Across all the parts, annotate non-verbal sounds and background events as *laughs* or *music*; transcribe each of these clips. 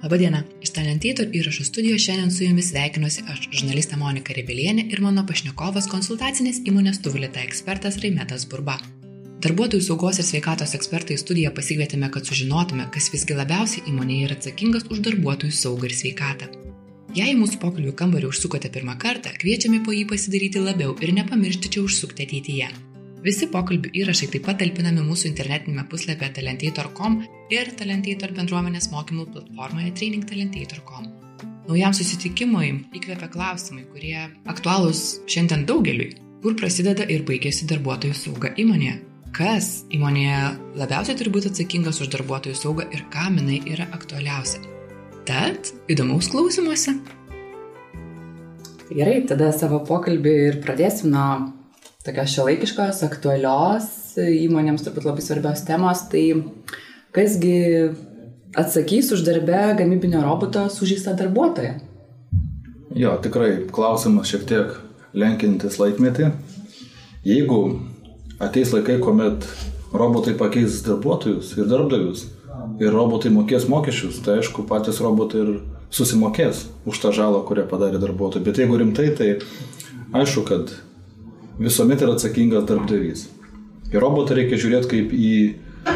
Labadiena, iš Talentator įrašų studijos šiandien su jumis sveikinuosi aš, žurnalistė Monika Rebelienė ir mano pašnekovas konsultacinės įmonės Tuvulita ekspertas Raimetas Burba. Darbuotojų saugos ir sveikatos ekspertai studiją pasikvietėme, kad sužinotume, kas visgi labiausiai įmonėje yra atsakingas už darbuotojų saugą ir sveikatą. Jei mūsų pokalbių kambarį užsukote pirmą kartą, kviečiame po jį pasidaryti labiau ir nepamiršti čia užsukti ateityje. Visi pokalbių įrašai taip pat talpinami mūsų internetinėme puslapyje talentator.com ir Talentator bendruomenės mokymų platformoje trainingtalentator.com. Naujam susitikimui įkvepia klausimai, kurie aktualūs šiandien daugeliui. Kur prasideda ir baigėsi darbuotojų sauga įmonėje? Kas įmonėje labiausiai turi būti atsakingas už darbuotojų saugą ir kam jinai yra aktualiausia? Tad įdomaus klausimuose. Gerai, tada savo pokalbį ir pradėsim nuo tokios šiuolaikiškos, aktualios, įmonėms turbūt labai svarbios temos, tai kasgi atsakys už darbę gamybinio roboto sužįstą darbuotoją? Jo, tikrai klausimas šiek tiek lenkintis laikmetį. Jeigu ateis laikai, kuomet robotai pakeis darbuotojus ir darbdavius ir robotai mokės mokesčius, tai aišku, patys robotai ir susimokės už tą žalą, kurią padarė darbuotojai. Bet jeigu rimtai, tai aišku, kad visuomet yra atsakingas darbdavys. Į robotą reikia žiūrėti kaip į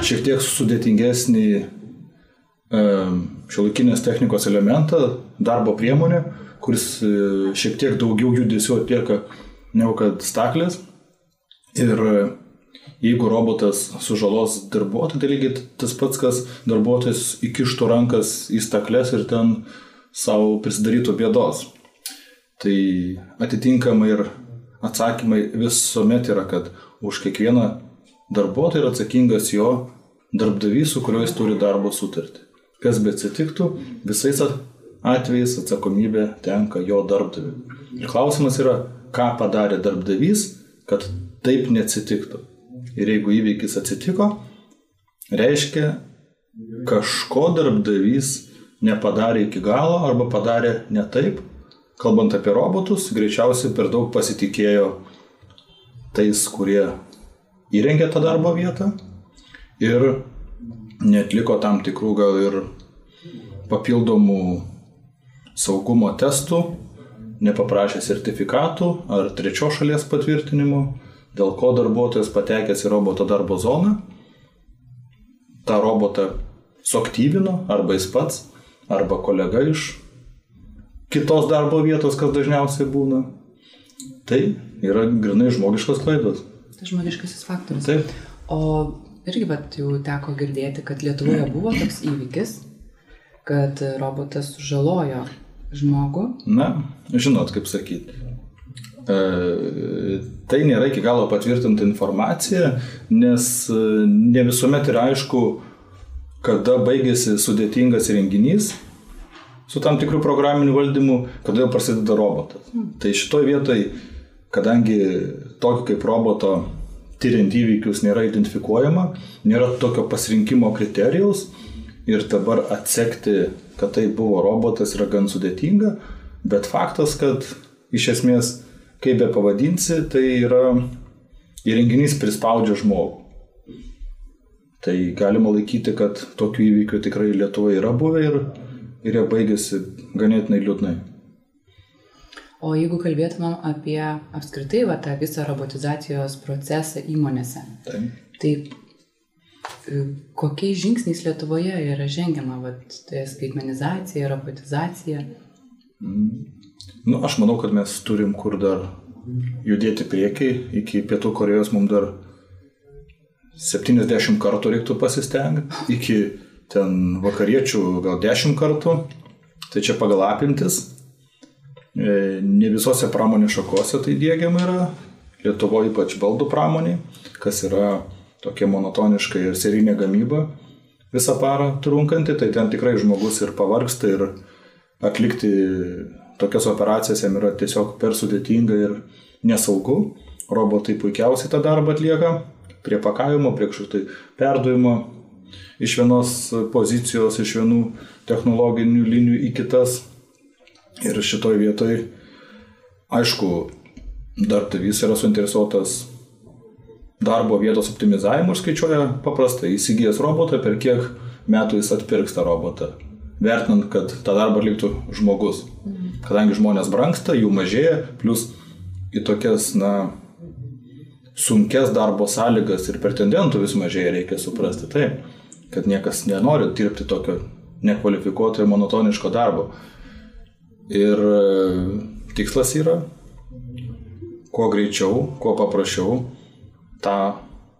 šiek tiek sudėtingesnį šiuolaikinės technikos elementą, darbo priemonę, kuris e, šiek tiek daugiau judesių atlieka negu kad staklės. Ir e, jeigu robotas sužalos darbuotoją, tai lygiai tas pats, kas darbuotojas įkištų rankas į staklės ir ten savo prisidarytų bėdos. Tai atitinkamai ir atsakymai visuomet yra, kad už kiekvieną darbuotoją yra atsakingas jo darbdavys, su kuriuo jis turi darbo sutartį. Kas be atsitiktų, visais atvejais atsakomybė tenka jo darbdaviui. Ir klausimas yra, ką padarė darbdavys, kad taip neatsitiktų. Ir jeigu įvykis atsitiko, reiškia, kažko darbdavys nepadarė iki galo arba padarė ne taip, kalbant apie robotus, greičiausiai per daug pasitikėjo tais, kurie įrengė tą darbo vietą ir netliko tam tikrų gal ir papildomų saugumo testų, nepaprašė sertifikatų ar trečios šalies patvirtinimų, dėl ko darbuotojas patekęs į roboto darbo zoną, tą robotą suaktyvino arba jis pats, arba kolega iš kitos darbo vietos, kas dažniausiai būna. Tai yra grinai žmogiškos klaidos. Tai žmogiškasis faktorius. Taip. O irgi bet jau teko girdėti, kad Lietuvoje buvo toks įvykis, kad robotas sužalojo žmogų. Na, žinot, kaip sakyti. E, tai nėra iki galo patvirtinta informacija, nes e, ne visuomet yra aišku, kada baigėsi sudėtingas renginys su tam tikru programiniu valdymu, kada jau prasideda robotas. Mm. Tai šitoje vietoje, kadangi tokio kaip roboto tyriant įvykius nėra identifikuojama, nėra tokio pasirinkimo kriterijaus ir dabar atsekti, kad tai buvo robotas yra gan sudėtinga, bet faktas, kad iš esmės, kaip be pavadinsi, tai yra įrenginys prispaudžia žmogų. Tai galima laikyti, kad tokių įvykių tikrai Lietuvoje yra buvę ir ir jie baigėsi ganėtinai liūdnai. O jeigu kalbėtumėm apie apskritai va, tą visą robotizacijos procesą įmonėse, Taip. tai e, kokiais žingsniais Lietuvoje yra žengiama va, tai skaitmenizacija, robotizacija? Mm. Nu, aš manau, kad mes turim kur dar judėti priekiai, iki Pietų Korejos mums dar 70 kartų reiktų pasistengti, iki ten vakariečių gal dešimt kartų, tai čia pagal apimtis. E, ne visose pramonės šakose tai dėgiama yra, Lietuvoje ypač baldų pramoniai, kas yra tokia monotoniška ir serinė gamyba. Visą parą trunkanti, tai ten tikrai žmogus ir pavargsta ir atlikti tokias operacijas jam yra tiesiog per sudėtinga ir nesaugu. Robotai puikiausiai tą darbą atlieka. Prie pakavimo, prie kažkokio tai perdavimo, iš vienos pozicijos, iš vienų technologinių linijų į kitas. Ir šitoj vietoj, aišku, darbdavys yra suinteresuotas darbo vietos optimizavimu ir skaičiuoja paprastai, įsigijęs robotą, per kiek metų jis atpirks tą robotą. vertinant, kad tą darbą atliktų žmogus. Kadangi žmonės brangsta, jų mažėja, plus į tokias, na, sunkes darbo sąlygas ir pretendentų vis mažėja, reikia suprasti taip, kad niekas nenori dirbti tokio nekvalifikuoto ir monotoniško darbo. Ir e, tikslas yra kuo greičiau, kuo paprasčiau tą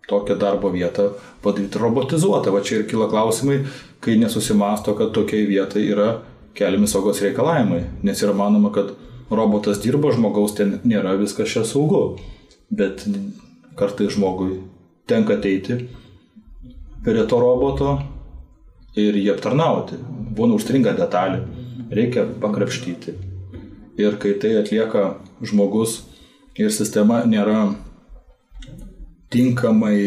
tokią darbo vietą padaryti robotizuotą. Va čia ir kyla klausimai, kai nesusimasto, kad tokiai vietai yra keliami saugos reikalavimai, nes yra manoma, kad robotas dirba, žmogaus ten nėra, viskas čia saugu. Bet kartai žmogui tenka ateiti prie to roboto ir jį aptarnauti. Būna užstringa detalė, reikia pakrapštyti. Ir kai tai atlieka žmogus ir sistema nėra tinkamai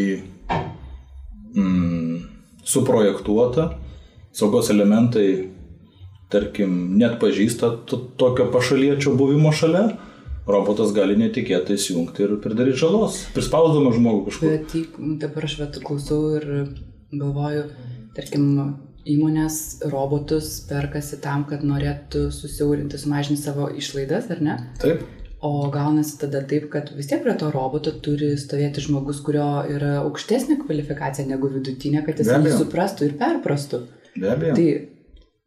mm, suprojektuota, saugos elementai, tarkim, net pažįsta tokio pašaliečio buvimo šalia, robotas gali netikėtai įjungti ir pridaryti žalos, prispausdama žmogų kažkur. Bet dabar aš vat klausau ir galvoju, tarkim, įmonės robotus perkasi tam, kad norėtų susiaurinti, sumažinti savo išlaidas, ar ne? Taip. O gaunasi tada taip, kad vis tiek prie to roboto turi stovėti žmogus, kurio yra aukštesnė kvalifikacija negu vidutinė, kad jis jį suprastų ir perprastų. Be abejo. Tai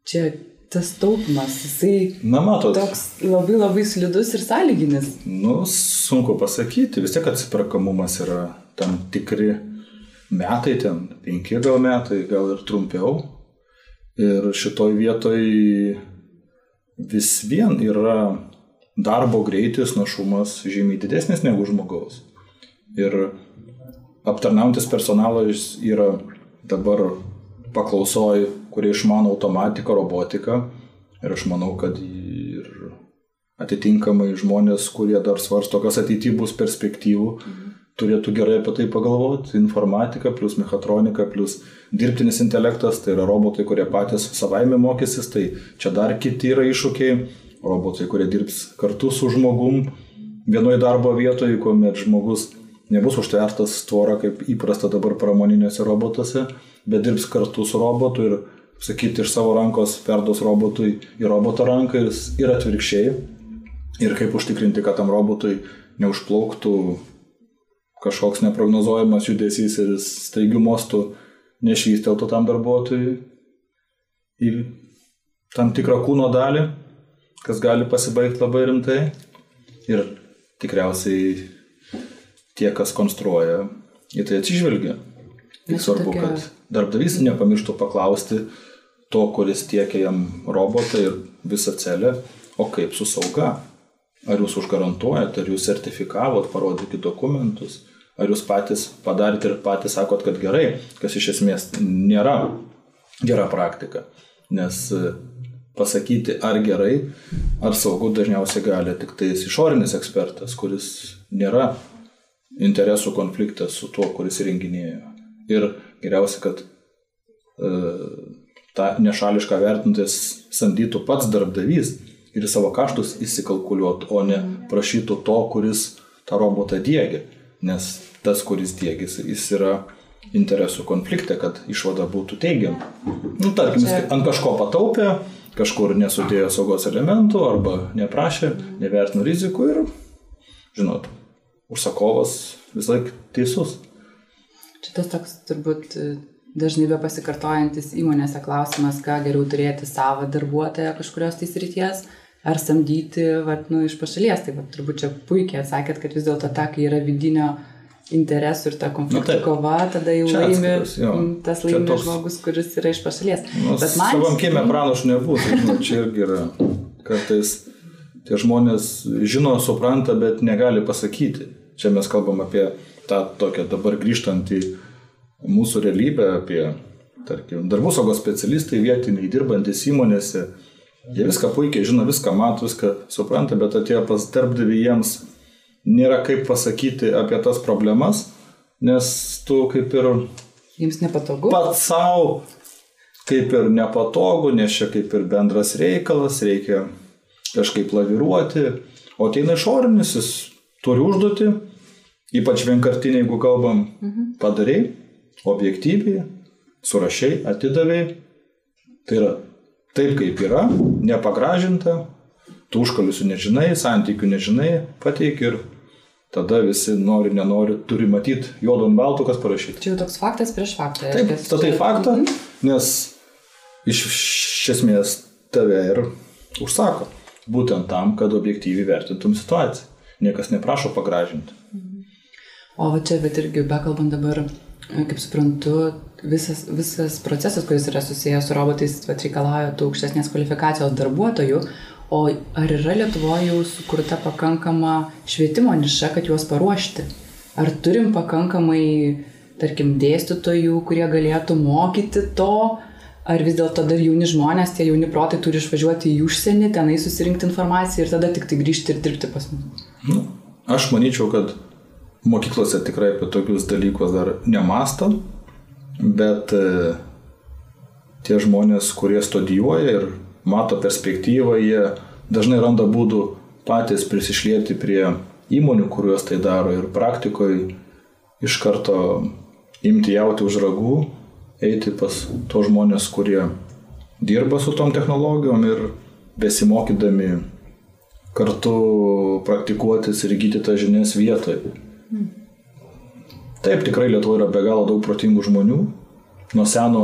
čia tas taupimas, jisai Na, matot. toks labai labai slidus ir sąlyginis. Nu, sunku pasakyti, vis tiek atsiperkamumas yra tam tikri metai, ten penki gal metai, gal ir trumpiau. Ir šitoj vietoj vis vien yra darbo greitis, našumas žymiai didesnis negu žmogaus. Ir aptarnaujantis personalas yra dabar paklausoj, kurie išmano automatiką, robotiką. Ir aš manau, kad ir atitinkamai žmonės, kurie dar svarsto, kas ateityje bus perspektyvų, mhm. Turėtų gerai apie tai pagalvoti. Informatika plus mechatronika plus dirbtinis intelektas, tai yra robotai, kurie patys savaime mokysis, tai čia dar kiti yra iššūkiai robotai, kurie dirbs kartu su žmogum vienoje darbo vietoje, kuomet žmogus nebus užtvertas tvora kaip įprasta dabar pramoninėse robotuose, bet dirbs kartu su robotu ir, sakyti, iš savo rankos perduos robotui į roboto ranką ir, ir atvirkščiai. Ir kaip užtikrinti, kad tam robotui neužplauktų kažkoks neprognozuojamas judesys ir staigių mostų nešvysteltų tam darbuotojui į tam tikrą kūno dalį kas gali pasibaigti labai rimtai. Ir tikriausiai tie, kas konstruoja, į tai atsižvelgia. Tik svarbu, tokia... kad darbdavys nepamirštų paklausti to, kuris tiekia jam robotą ir visą celę, o kaip su sauga. Ar jūs užgarantuojate, ar jūs sertifikavot, parodykite dokumentus, ar jūs patys padarėte ir patys sakot, kad gerai, kas iš esmės nėra gera praktika. Nes pasakyti, ar gerai, ar saugu dažniausiai gali tik tais išorinis ekspertas, kuris nėra interesų konfliktas su tuo, kuris įrenginėjo. Ir geriausia, kad e, tą nešališką vertintis samdytų pats darbdavys ir savo kaštus įsikalkuliuotų, o ne prašytų to, kuris tą robotą dėgia. Nes tas, kuris dėgis, jis yra interesų konflikte, kad išvada būtų teigiama. Nu, tarkim, jis ant kažko pataupė, kažkur nesudėjo saugos elementų arba neprašė, nevertino rizikų ir, žinot, užsakovas visą laiką teisus. Čia tas toks turbūt dažnai be pasikartojantis įmonėse klausimas, ką geriau turėti savo darbuotoją kažkurios tais ryties, ar samdyti, vat, nu, iš pašalies. Tai vat, turbūt čia puikiai atsakėt, kad vis dėlto ta, kai yra vidinio interesų ir ta konflikto nu, kova, tada jau laimi tas laimi toks... žmogus, kuris yra iš pašalies. Nu, Bet man... Savam kiemė pranašų nebūtų, žinau, čia irgi yra. Kartais tie žmonės žino, supranta, bet negali pasakyti. Čia mes kalbam apie tą tokią dabar grįžtant į mūsų realybę, apie, tarkim, darbų saugos specialistai vietiniai, dirbantis įmonėse. Jie viską puikiai žino, viską mato, viską supranta, bet atėjo pas darbdavį jiems nėra kaip pasakyti apie tas problemas, nes tu kaip ir... Jums nepatogu? Pats savo kaip ir nepatogu, nes čia kaip ir bendras reikalas, reikia kažkaip laviruoti, o ateina išorinis, jis turi užduoti, ypač vienkartinė, jeigu kalbam, mhm. padariai, objektyviai, surašiai, atidavėjai. Tai yra taip kaip yra, nepagražinta, tų užkalisių nežinai, santykių nežinai, pateik ir tada visi nori, nenori, turi matyti juodu ant baltų, kas parašyta. Čia jau toks faktas prieš faktą. Taip, statai faktą, nes iš, iš esmės tave ir užsako. Būtent tam, kad objektyviai vertintum situaciją. Niekas neprašo pagražinti. O va čia, bet irgi bekalbant dabar, kaip suprantu, visas, visas procesas, kuris yra susijęs su robotais, reikalauja tų aukštesnės kvalifikacijos darbuotojų, O ar yra Lietuvoje jau sukurta pakankama švietimo niša, kad juos paruošti? Ar turim pakankamai, tarkim, dėstytojų, kurie galėtų mokyti to, ar vis dėlto dar jauni žmonės, tie jauni protai turi išvažiuoti į užsienį, tenai susirinkti informaciją ir tada tik tai grįžti ir dirbti pas mus? Nu, aš manyčiau, kad mokyklose tikrai apie tokius dalykus dar nemasto, bet e, tie žmonės, kurie studijuoja ir mato perspektyvą, jie dažnai randa būdų patys prisišlieti prie įmonių, kurios tai daro ir praktikoje iš karto imti jauti už ragų, eiti pas tos žmonės, kurie dirba su tom technologijom ir besimokydami kartu praktikuotis ir įgyti tą žinias vietoje. Taip, tikrai Lietuvoje yra be galo daug protingų žmonių. Nuo seno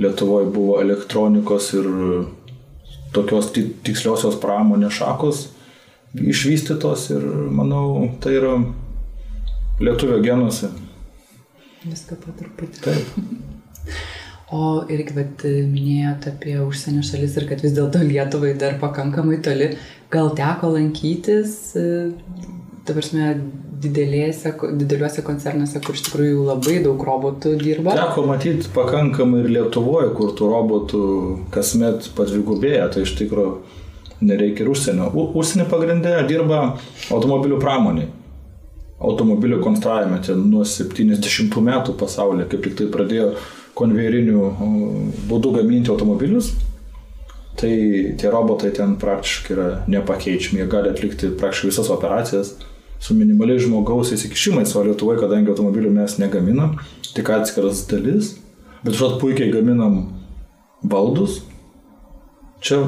Lietuvoje buvo elektronikos ir tokios tiksliosios pramonės šakos išvystytos ir manau, tai yra lietuvio genuose. Viską patruputį. Taip. O irgi, bet minėjote apie užsienio šalis ir kad vis dėlto Lietuvai dar pakankamai toli. Gal teko lankytis, ta prasme, didelėse, dideliuose koncernuose, kur iš tikrųjų labai daug robotų dirba. Teko matyti pakankamai ir Lietuvoje, kur tų robotų kasmet padvigubėja, tai iš tikrųjų nereikia ir užsienio. U, užsienio pagrindė dirba automobilių pramoniai. Automobilių konstravime, čia nuo 70 metų pasaulyje, kaip tik tai pradėjo konvejerinių būdų gaminti automobilius, tai tie robotai ten praktiškai yra nepakeičiami, jie gali atlikti praktiškai visas operacijas su minimaliai žmogaus įsikišimais, o Lietuvoje, kadangi automobilių mes negaminam, tik atskiras dalis, bet žinot, puikiai gaminam baldus, čia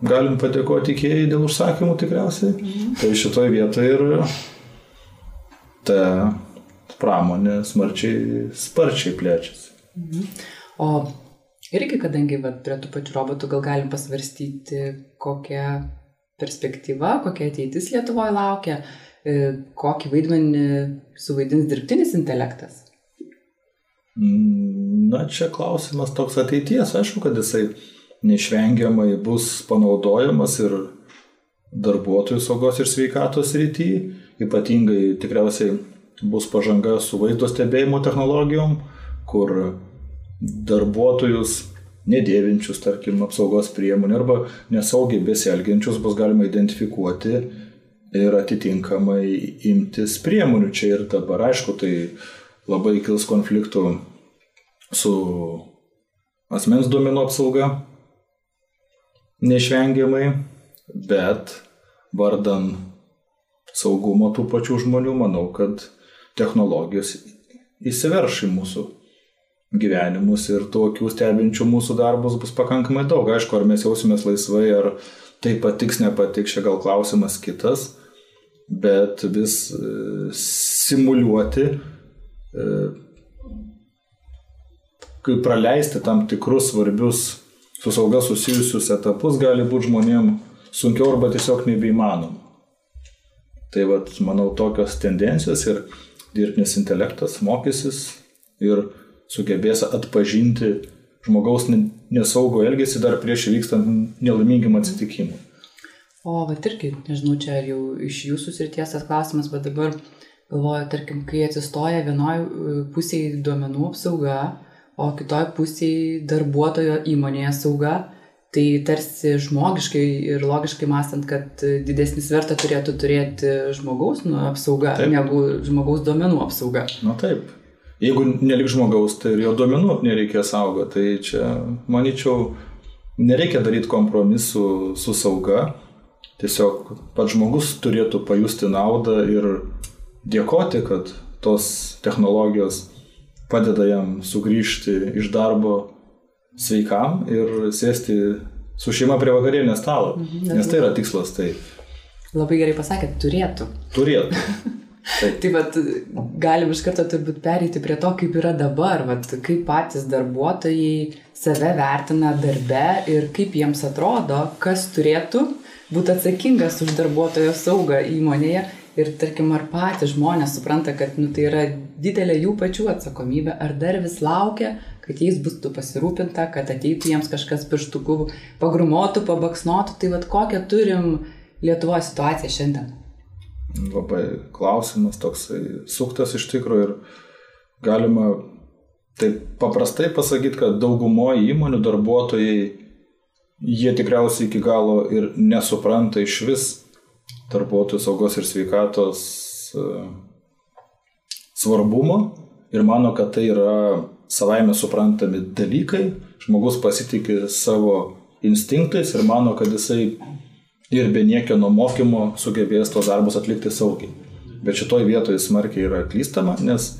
galim padėkoti ikėjai dėl užsakymų tikriausiai. Mhm. Tai šitoje vietoje ir ta pramonė smarčiai, sparčiai plečiasi. Mhm. O irgi, kadangi va, prie tų pačių robotų gal galim pasvarstyti, kokia perspektyva, kokia ateitis Lietuvoje laukia. E, kokį vaidmenį suvaidins dirbtinis intelektas? Na, čia klausimas toks ateities. Aišku, kad jisai neišvengiamai bus panaudojamas ir darbuotojų saugos ir sveikatos rytyje. Ypatingai tikriausiai bus pažanga su vaizdo stebėjimo technologijom, kur darbuotojus nedėvinčius, tarkim, apsaugos priemonių arba nesaugiai besielgiančius bus galima identifikuoti ir atitinkamai imtis priemonių čia ir dabar. Aišku, tai labai kils konfliktų su asmens duomenų apsauga, neišvengiamai, bet vardan saugumo tų pačių žmonių, manau, kad technologijos įsiverš į mūsų gyvenimus ir tokių stebinčių mūsų darbus bus pakankamai daug. Aišku, ar mes jausimės laisvai, ar tai patiks, nepatiks, čia gal klausimas kitas bet vis e, simuliuoti, e, praleisti tam tikrus svarbius su sauga susijusius etapus gali būti žmonėm sunkiau arba tiesiog nebeįmanoma. Tai vad, manau, tokios tendencijos ir dirbtinis intelektas mokysis ir sugebės atpažinti žmogaus nesaugų elgesį dar prieš įvykstant nelaimingim atsitikimui. O, va, irgi, nežinau, čia jau iš jūsų srities tas klausimas, bet dabar galvoju, tarkim, kai atsistoja vienoje pusėje duomenų apsauga, o kitoje pusėje darbuotojo įmonėje sauga, tai tarsi žmogiškai ir logiškai mąstant, kad didesnį svertą turėtų turėti žmogaus nu, apsauga taip. negu žmogaus duomenų apsauga. Na taip. Jeigu nelik žmogaus, tai ir jo duomenų nereikia saugoti. Tai čia, manyčiau, nereikia daryti kompromisų su sauga Tiesiog pats žmogus turėtų pajusti naudą ir dėkoti, kad tos technologijos padeda jam sugrįžti iš darbo sveikam ir sėsti su šeima prie vakarienės stalo. Mhm, nes tai yra tikslas, tai. Labai gerai pasakėt, turėtų. Turėtų. *laughs* Taip. tai vat, galim iš karto turbūt pereiti prie to, kaip yra dabar, vat, kaip patys darbuotojai save vertina darbe ir kaip jiems atrodo, kas turėtų būti atsakingas už darbuotojo saugą įmonėje ir tarkim, ar patys žmonės supranta, kad nu, tai yra didelė jų pačių atsakomybė, ar dar vis laukia, kad jais bus tu pasirūpinta, kad ateitų jiems kažkas pirštukų pagrumotų, pabaksnotų, tai vad kokią turim Lietuvoje situaciją šiandien? Labai klausimas toksai suktas iš tikrųjų ir galima taip paprastai pasakyti, kad daugumoje įmonių darbuotojai jie tikriausiai iki galo ir nesupranta iš vis darbuotojų saugos ir sveikatos e, svarbumo ir mano, kad tai yra savaime suprantami dalykai. Žmogus pasitikė savo instinktais ir mano, kad jisai ir be niekieno mokymo sugebės tos darbus atlikti saugiai. Bet šitoj vietoje smarkiai yra klystama, nes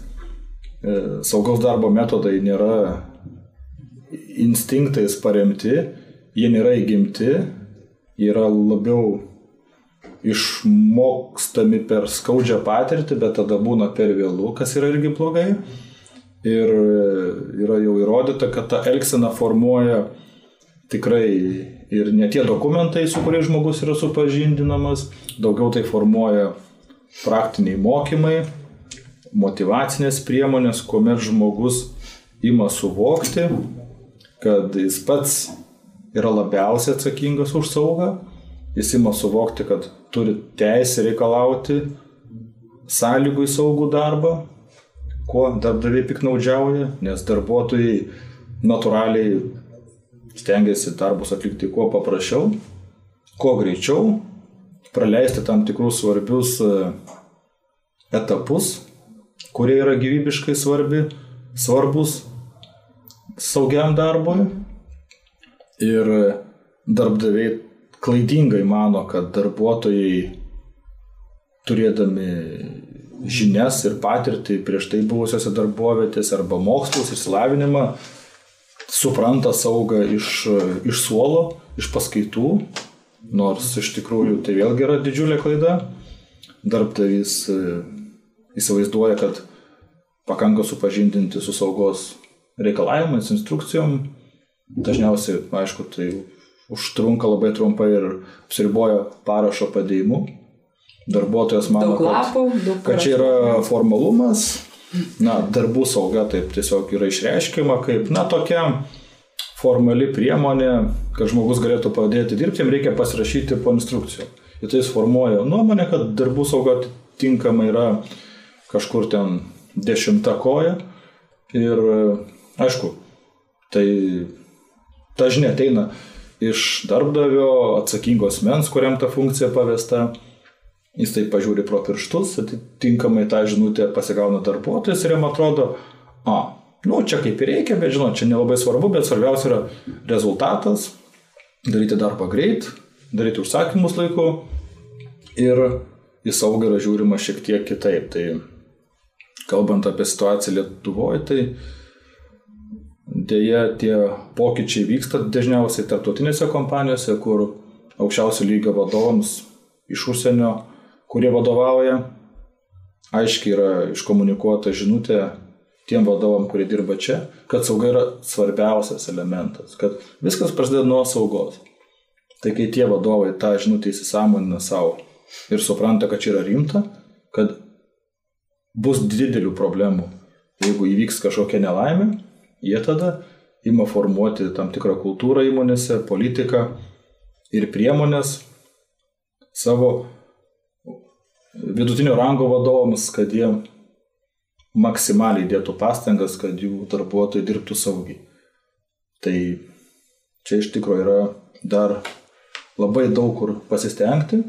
e, saugaus darbo metodai nėra instinktais paremti, jie nėra įgimti, yra labiau išmokstami per skaudžią patirtį, bet tada būna per vėlų, kas yra irgi blogai. Ir yra jau įrodyta, kad ta elgsena formuoja tikrai ir ne tie dokumentai, su kuriais žmogus yra supažindinamas, daugiau tai formuoja praktiniai mokymai, motivacinės priemonės, kuomet žmogus ima suvokti, kad jis pats yra labiausiai atsakingas už saugą, jis ima suvokti, kad turi teisę reikalauti sąlygų į saugų darbą, kuo darbdaviai piknaudžiauja, nes darbuotojai natūraliai stengiasi darbus atlikti kuo paprasčiau, kuo greičiau, praleisti tam tikrus svarbius e, etapus, kurie yra gyvybiškai svarbi, svarbus saugiam darbui. Ir darbdaviai klaidingai mano, kad darbuotojai turėdami žinias ir patirtį prieš tai buvusiose darbovietėse arba mokslus, išsilavinimą, supranta saugą iš, iš suolo, iš paskaitų, nors iš tikrųjų tai vėlgi yra didžiulė klaida. Darbdavys e, įsivaizduoja, kad pakanka supažindinti su saugos reikalavimais, instrukcijom. Dažniausiai, aišku, tai užtrunka labai trumpai ir apsiriboja parašo padėjimu. Darbuotojas mano, daug lapų, kad, kad čia yra formalumas, na, darbų sauga taip tiesiog yra išreiškiama kaip, na, tokia formali priemonė, kad žmogus galėtų padėti dirbti, jam reikia pasirašyti po instrukcijų. Ir tai formuoja nuomonę, kad darbų sauga tinkama yra kažkur ten dešimta koja. Ir aišku, tai ta žinia ateina iš darbdavio, atsakingos mens, kuriam ta funkcija pavesta. Jis tai pažiūri pro pirštus, atitinkamai tą žinutę pasigauna darbuotojas ir jam atrodo, a, nu, čia kaip ir reikia, bet žinot, čia nelabai svarbu, bet svarbiausia yra rezultatas, daryti darbą greit, daryti užsakymus laiku ir į saugą yra žiūrima šiek tiek kitaip. Tai kalbant apie situaciją Lietuvoje, tai Deja, tie pokyčiai vyksta dažniausiai tarptautinėse kompanijose, kur aukščiausio lygio vadovams iš užsienio, kurie vadovauja, aiškiai yra iškomunikuota žinutė tiem vadovam, kurie dirba čia, kad sauga yra svarbiausias elementas, kad viskas prasideda nuo saugos. Tai kai tie vadovai tą žinutę įsisamonina savo ir supranta, kad čia yra rimta, kad bus didelių problemų, jeigu įvyks kažkokia nelaimė, Jie tada ima formuoti tam tikrą kultūrą įmonėse, politiką ir priemonės savo vidutinio rango vadovams, kad jie maksimaliai dėtų pastangas, kad jų darbuotojai dirbtų saugiai. Tai čia iš tikrųjų yra dar labai daug kur pasistengti.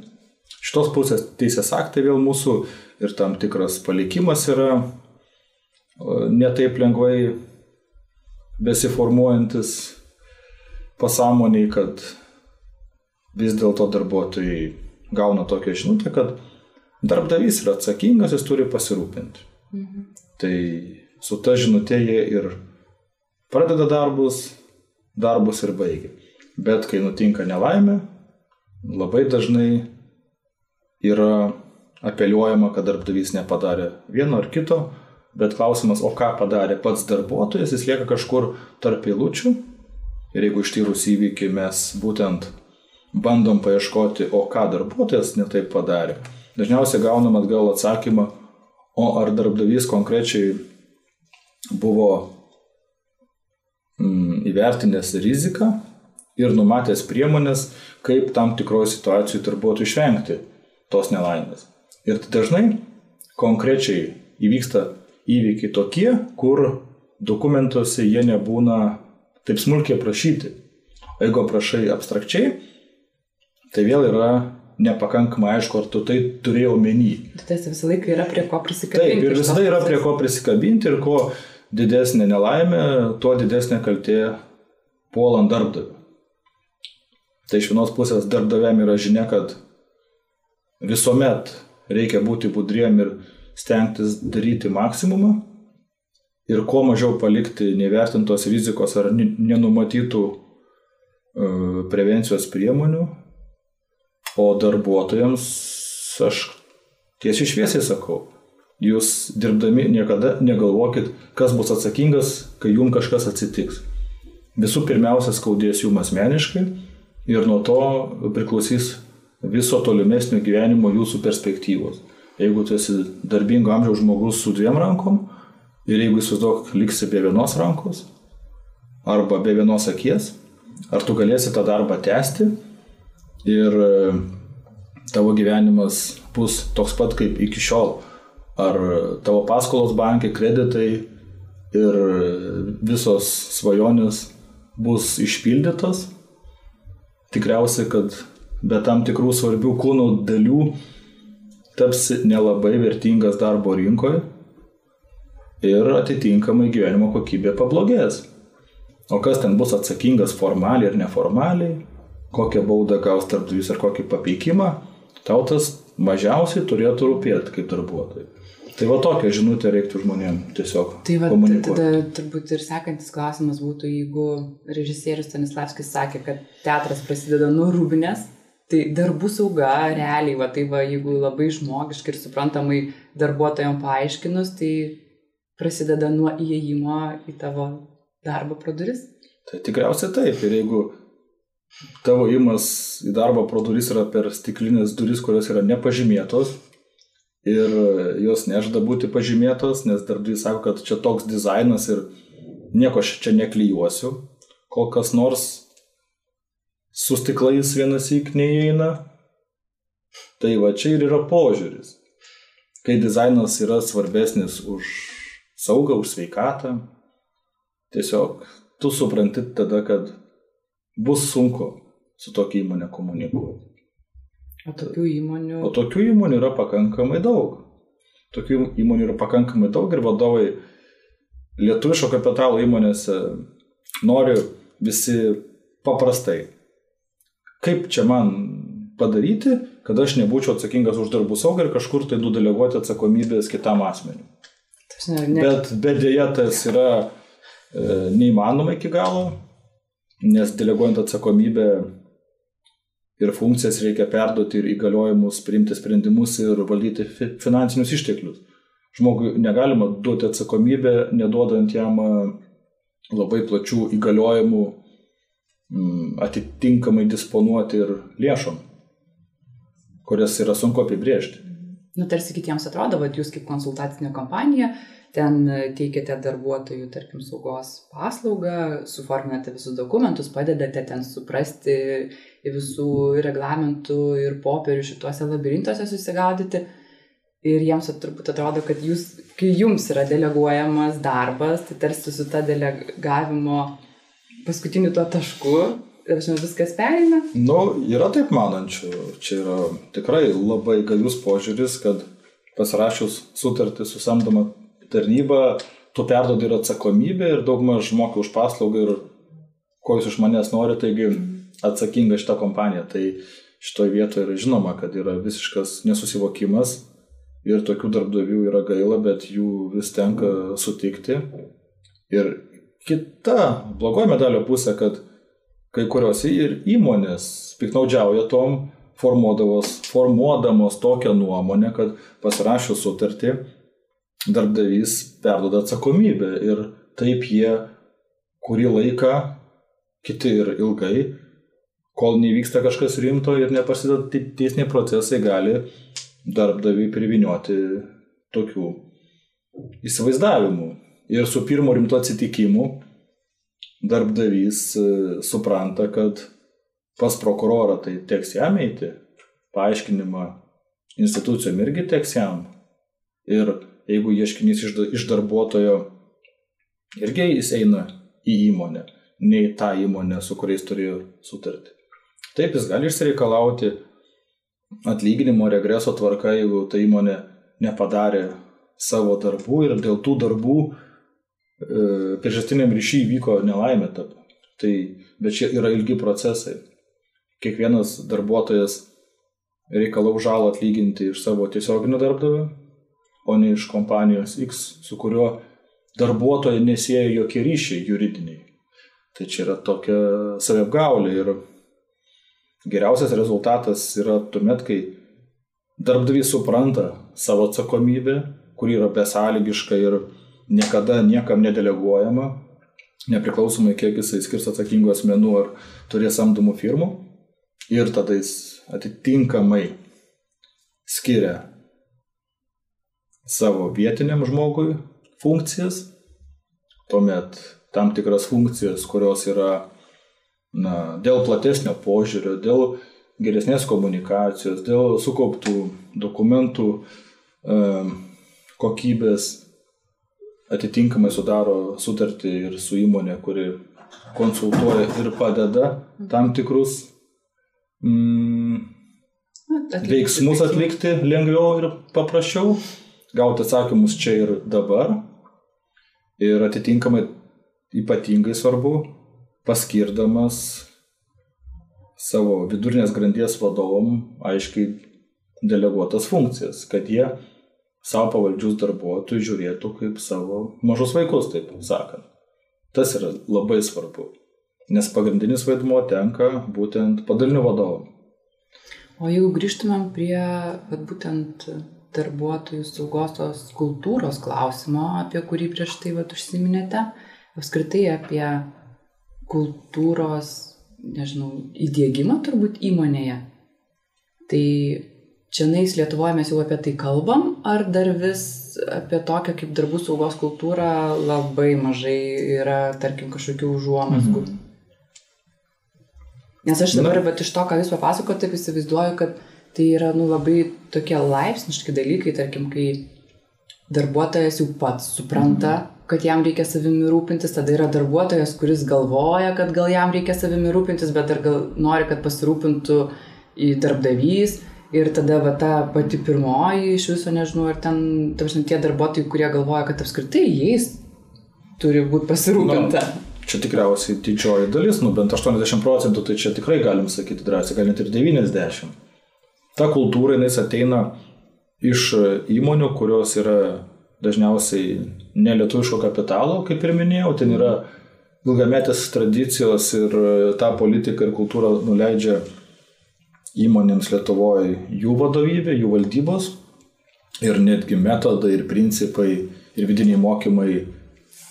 Šitos pusės teisės aktai vėl mūsų ir tam tikras palikimas yra netaip lengvai besiformuojantis pasąmoniai, kad vis dėlto darbuotojai gauna tokią žinutę, kad darbdavys yra atsakingas, jis turi pasirūpinti. Mhm. Tai su ta žinutė jie ir pradeda darbus, darbus ir baigia. Bet kai nutinka nelaimė, labai dažnai yra apeliuojama, kad darbdavys nepadarė vieno ar kito, bet klausimas, o ką padarė pats darbuotojas, jis lieka kažkur tarp eilučių. Ir jeigu ištyrus įvykį mes būtent bandom paieškoti, o ką darbuotojas netaip padarė, dažniausiai gaunam atgal atsakymą, o ar darbdavys konkrečiai buvo mm, įvertinęs riziką ir numatęs priemonės, kaip tam tikroje situacijoje darbuotojų išvengti tos nelaimės. Ir dažnai konkrečiai įvyksta įvykiai tokie, kur dokumentuose jie nebūna taip smulkiai aprašyti. O jeigu aprašai abstrakčiai, tai vėl yra nepakankamai aišku, ar tu tai turėjai omeny. Tai visą laiką yra prie ko prisikabinti. Taip, ir visada yra prie ko prisikabinti ir kuo didesnė nelaimė, tuo didesnė kaltė puolant darbdavį. Tai iš vienos pusės darbdaviam yra žinia, kad visuomet reikia būti budriem ir stengtis daryti maksimumą ir kuo mažiau palikti nevertintos rizikos ar nenumatytų e, prevencijos priemonių, o darbuotojams aš tiesiai šviesiai sakau, jūs dirbdami niekada negalvokit, kas bus atsakingas, kai jums kažkas atsitiks. Visų pirmiausia, skaudės jums asmeniškai ir nuo to priklausys viso tolimesnio gyvenimo jūsų perspektyvos. Jeigu tu esi darbingo amžiaus žmogus su dviem rankom ir jeigu įsivaizduok liksi be vienos rankos arba be vienos akies, ar tu galėsi tą darbą tęsti ir e, tavo gyvenimas bus toks pat kaip iki šiol. Ar tavo paskolos bankai, kreditai ir visos svajonės bus išpildytos. Tikriausiai, kad be tam tikrų svarbių kūno dalių taps nelabai vertingas darbo rinkoje ir atitinkamai gyvenimo kokybė pablogės. O kas ten bus atsakingas formaliai ir neformaliai, kokią baudą gaus darbdavys ar kokį papeikimą, tau tas mažiausiai turėtų rūpėti kaip darbuotojai. Tai va tokią žinutę reiktų žmonėms tiesiog. Tai va, tada turbūt ir sekantis klausimas būtų, jeigu režisierius Stanislavskis sakė, kad teatras prasideda nuo rūbinės, Tai darbų sauga, realiai, va, tai va, jeigu labai žmogiškai ir suprantamai darbuotojams paaiškinus, tai prasideda nuo įėjimo į tavo darbą pro duris. Tai tikriausiai taip. Ir jeigu tavo įmas į darbą pro duris yra per stiklinės duris, kurios yra nepažymėtos ir jos nežada būti pažymėtos, nes darbdavys sako, kad čia toks dizainas ir nieko aš čia neklyjuosiu, kol kas nors su stiklais vienas įk neįeina. Tai va čia ir yra požiūris. Kai dizainas yra svarbesnis už saugą, už sveikatą, tiesiog tu supranti tada, kad bus sunku su tokia įmonė komunikuoti. O tokių įmonių. O tokių įmonių yra pakankamai daug. Tokių įmonių yra pakankamai daug ir vadovai lietuviško kapitalo įmonėse nori visi paprastai kaip čia man padaryti, kad aš nebūčiau atsakingas už darbų saugą ir kažkur tai nudeleguoti atsakomybės kitam asmeniu. Ne, ne. Bet, bet dėja tas yra e, neįmanoma iki galo, nes deleguojant atsakomybę ir funkcijas reikia perduoti ir įgaliojimus, priimti sprendimus ir valdyti fi, finansinius išteklius. Žmogui negalima duoti atsakomybę, neduodant jam e, labai plačių įgaliojimų atitinkamai disponuoti ir lėšom, kurias yra sunku apibriežti. Nu, tarsi kitiems atrodo, kad jūs kaip konsultacinė kompanija ten teikiate darbuotojų, tarkim, saugos paslaugą, suforminate visus dokumentus, padedate ten suprasti visų reglamentų ir popierių šituose labirintuose susigaudyti. Ir jiems turbūt atrodo, kad jūs, kai jums yra deleguojamas darbas, tai tarsi su ta delegavimo paskutiniu tuo tašku aš viskas pereina? Nu, yra taip manančių. Čia yra tikrai labai gajus požiūris, kad pasirašius sutartį su samdoma tarnyba, tu perdodi ir atsakomybę ir daugmaž moki už paslaugą ir ko jūs iš manęs nori, taigi atsakinga šitą kompaniją. Tai šitoje vietoje yra žinoma, kad yra visiškas nesusivokimas ir tokių darbdavių yra gaila, bet jų vis tenka sutikti. Ir kita blogoji medalio pusė, kad kai kuriuose ir įmonės piknaudžiauja tom, formuodamos tokią nuomonę, kad pasirašius sutartį, darbdavys perdoda atsakomybę ir taip jie kurį laiką, kiti ir ilgai, kol nevyksta kažkas rimto ir nepasideda teisiniai procesai, gali darbdaviui privinioti tokių įsivaizdavimų. Ir su pirmo rimto atsitikimu darbdavys e, supranta, kad pas prokurorą tai teks jam eiti, paaiškinimą institucijom irgi teks jam. Ir jeigu ieškinys iš darbuotojo irgi jis eina į įmonę, nei tą įmonę, su kuriais turėjo sutartį. Taip, jis gali išsireikalauti atlyginimo regreso tvarka, jeigu ta įmonė nepadarė savo darbų ir dėl tų darbų priežastiniam ryšiai vyko nelaimė. Taip. Tai, bet čia yra ilgi procesai. Kiekvienas darbuotojas reikalau žalą atlyginti iš savo tiesioginio darbdavio, o ne iš kompanijos X, su kuriuo darbuotojo nesieja jokie ryšiai juridiniai. Tai čia yra tokia saviapgaulė ir geriausias rezultatas yra tuomet, kai darbdavys supranta savo atsakomybę, kuri yra besąlygiška ir niekada niekam nedeleguojama, nepriklausomai kiek jisai skirs atsakingų asmenų ar turės samdomų firmų. Ir tada jis atitinkamai skiria savo vietiniam žmogui funkcijas, tuomet tam tikras funkcijas, kurios yra na, dėl platesnio požiūrio, dėl geresnės komunikacijos, dėl sukauptų dokumentų e, kokybės atitinkamai sudaro sutartį ir su įmonė, kuri konsultuoja ir padeda tam tikrus mm, veiksmus atlikti lengviau ir paprasčiau, gauti atsakymus čia ir dabar. Ir atitinkamai ypatingai svarbu paskirdamas savo vidurinės grandies vadovom aiškiai deleguotas funkcijas, kad jie savo pavaldžius darbuotojus žiūrėtų kaip savo mažus vaikus, taip sakant. Tas yra labai svarbu, nes pagrindinis vaidmuo tenka būtent padalinių vadovom. O jeigu grįžtumėm prie vat, būtent darbuotojų saugos tos kultūros klausimo, apie kurį prieš tai vat, užsiminėte, apskritai apie kultūros, nežinau, įdėgymą turbūt įmonėje. Tai čia nais Lietuvoje mes jau apie tai kalbam, ar dar vis apie tokią kaip darbų saugos kultūrą labai mažai yra, tarkim, kažkokių užuomasgų. Mhm. Nes aš dabar, bet iš to, ką jūs papasakote, taip įsivaizduoju, kad tai yra nu, labai tokie laipsniški dalykai, tarkim, kai darbuotojas jau pats supranta, mhm. kad jam reikia savimi rūpintis, tada yra darbuotojas, kuris galvoja, kad gal jam reikia savimi rūpintis, bet dar gal nori, kad pasirūpintų į darbdavys. Ir tada va ta pati pirmoji iš viso nežinau, ar ten, tarsi, tie darbuotojai, kurie galvoja, kad apskritai jais turi būti pasirūpinta. Na, čia tikriausiai didžioji dalis, nu bent 80 procentų, tai čia tikrai galim sakyti drąsiai, gal net ir 90 ta kultūra jinai ateina iš įmonių, kurios yra dažniausiai nelietuviško kapitalo, kaip ir minėjau, ten yra ilgametės tradicijos ir tą politiką ir kultūrą nuleidžia įmonėms Lietuvoje jų vadovybė, jų valdybos ir netgi metodai ir principai ir vidiniai mokymai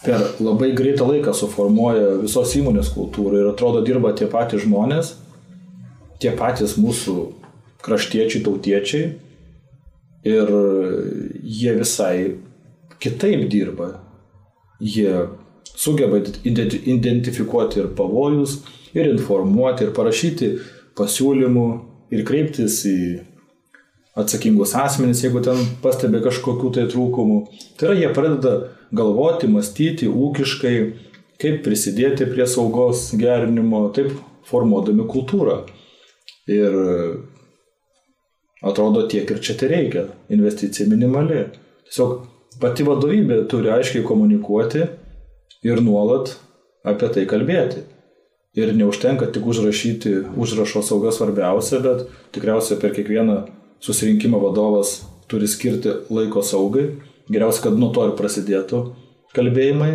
per labai greitą laiką suformuoja visos įmonės kultūrą ir atrodo dirba tie patys žmonės, tie patys mūsų kraštiečiai, tautiečiai ir jie visai kitaip dirba. Jie sugeba identifikuoti ir pavojus, ir informuoti, ir parašyti pasiūlymų, ir kreiptis į atsakingus asmenys, jeigu ten pastebė kažkokių tai trūkumų. Tai yra, jie pradeda galvoti, mąstyti ūkiškai, kaip prisidėti prie saugos gerinimo, taip formuodami kultūrą. Ir Atrodo, tiek ir čia tai reikia. Investicija minimali. Tiesiog pati vadovybė turi aiškiai komunikuoti ir nuolat apie tai kalbėti. Ir neužtenka tik užrašyti užrašo sauga svarbiausia, bet tikriausiai per kiekvieną susirinkimą vadovas turi skirti laiko saugai. Geriausia, kad nuo to ir prasidėtų kalbėjimai.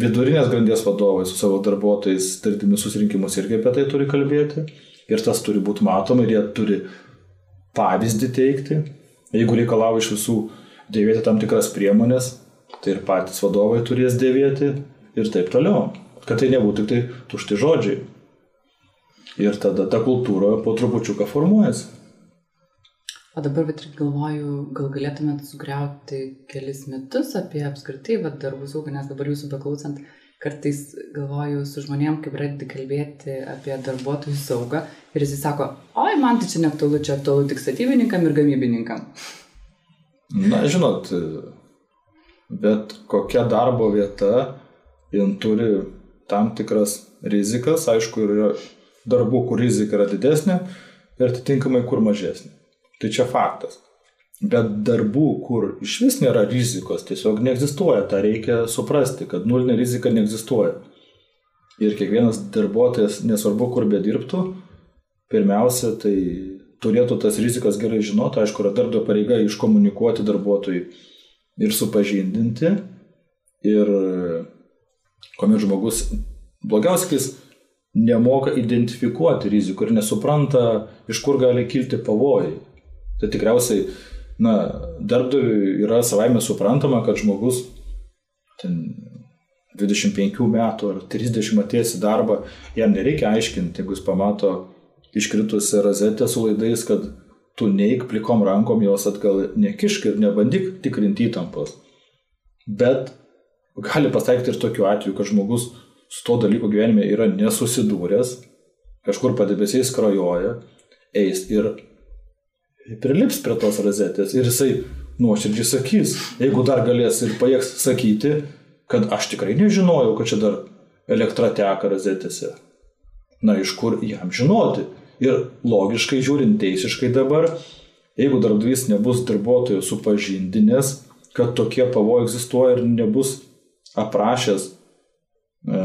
vidurinės grandies vadovai su savo darbuotojais, darydami susirinkimus irgi apie tai turi kalbėti. Ir tas turi būti matoma ir jie turi pavyzdį teikti. Jeigu reikalauja iš visų dėvėti tam tikras priemonės, tai ir patys vadovai turės dėvėti ir taip toliau. Kad tai nebūtų tik tai tušti žodžiai. Ir tada ta kultūra po trupučiuką formuojasi. O dabar, bet ir galvoju, gal galėtumėt sugriauti kelis mitus apie apskritai va, darbų saugą, nes dabar jūsų beklausant, kartais galvoju su žmonėm, kai pradedi kalbėti apie darbuotojų saugą ir jis sako, oi, man tai čia neaktualu, čia aktualu tik statybininkam ir gamybininkam. Na, žinot, bet kokia darbo vieta, jin turi tam tikras rizikas, aišku, yra darbų, kur rizika yra didesnė ir atitinkamai kur mažesnė. Tai čia faktas. Bet darbų, kur iš vis nėra rizikos, tiesiog neegzistuoja. Ta reikia suprasti, kad nulinė rizika neegzistuoja. Ir kiekvienas darbuotojas, nesvarbu kur bedirbtų, pirmiausia, tai turėtų tas rizikas gerai žinoti. Aišku, yra darbdavio pareiga iškomunikuoti darbuotojui ir supažindinti. Ir kuomet žmogus, blogiausiai, kai jis nemoka identifikuoti rizikų ir nesupranta, iš kur gali kilti pavojai Tai tikriausiai, na, darbdaviui yra savaime suprantama, kad žmogus ten 25 metų ar 30 atėjęs į darbą, jam nereikia aiškinti, jeigu jis pamato iškritusią rozetę su laidais, kad tu neik plikom rankom jos atgal nekišk ir nebandyk tikrinti įtampos. Bet gali pasitaikyti ir tokiu atveju, kad žmogus su to dalyku gyvenime yra nesusidūręs, kažkur padebesiais krajoja, eis ir prilips prie tos rozetės ir jisai nuoširdžiai sakys, jeigu dar galės ir pajėgs sakyti, kad aš tikrai nežinojau, kad čia dar elektra teka rozetėse. Na, iš kur jam žinoti? Ir logiškai žiūrint teisiškai dabar, jeigu darbdavys nebus darbuotojų supažindinės, kad tokie pavojai egzistuoja ir nebus aprašęs e,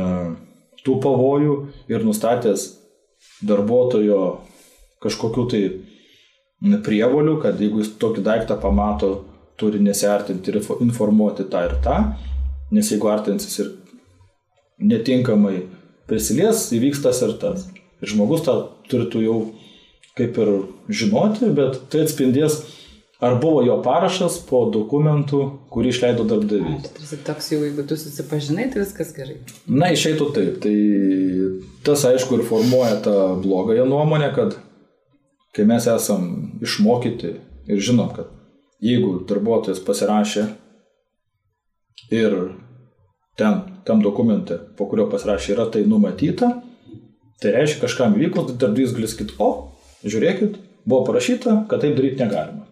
tų pavojų ir nustatęs darbuotojo kažkokiu tai prievolių, kad jeigu jis tokį daiktą pamato, turi nesiartinti ir informuoti tą ir tą, nes jeigu artinsis ir netinkamai prisilies, įvyks tas ir tas. Ir žmogus tą turėtų jau kaip ir žinoti, bet tai atspindės, ar buvo jo parašas po dokumentų, kurį išleido darbdavys. Tai toks jau, jeigu tu susipažinai, tai viskas gerai. Na, išeitų taip. Tai tas aišku ir formuoja tą blogąją nuomonę, kad kai mes esam išmokyti ir žinom, kad jeigu darbuotojas pasirašė ir ten, tam dokumente, po kurio pasirašė, yra tai numatyta, tai reiškia kažkam įvykus, darbdavys gali sakyti, o, žiūrėkit, buvo parašyta, kad taip daryti negalima.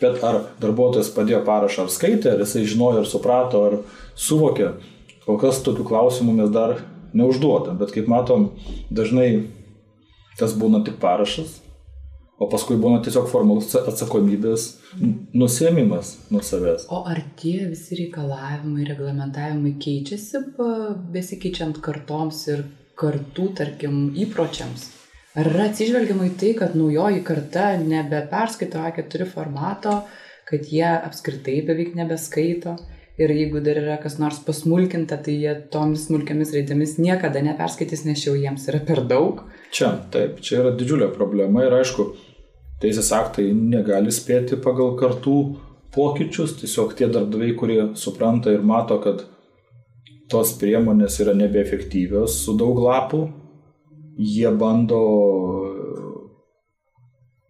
Bet ar darbuotojas padėjo parašą, ar skaitė, ar jisai žinojo, ar suprato, ar suvokė, kol kas tokių klausimų mes dar neužduodam. Bet kaip matom, dažnai tas būna tik parašas, O paskui būna tiesiog formalus atsakomybės nusėmimas nuo savęs. O ar tie visi reikalavimai, reglamentavimai keičiasi besikeičiant kartoms ir kartų, tarkim, įpročiams? Ar yra atsižvelgiama į tai, kad naujoji karta nebeperskaito A4 formato, kad jie apskritai beveik nebeskaito? Ir jeigu dar yra kas nors pasmulkinta, tai jie tomis smulkiamis raidėmis niekada neperskaitys, nes jau jiems yra per daug. Čia, taip, čia yra didžiulė problema ir aišku, teisės aktai negali spėti pagal kartų pokyčius, tiesiog tie darbdaviai, kurie supranta ir mato, kad tos priemonės yra nebeefektyvios su daug lapų, jie bando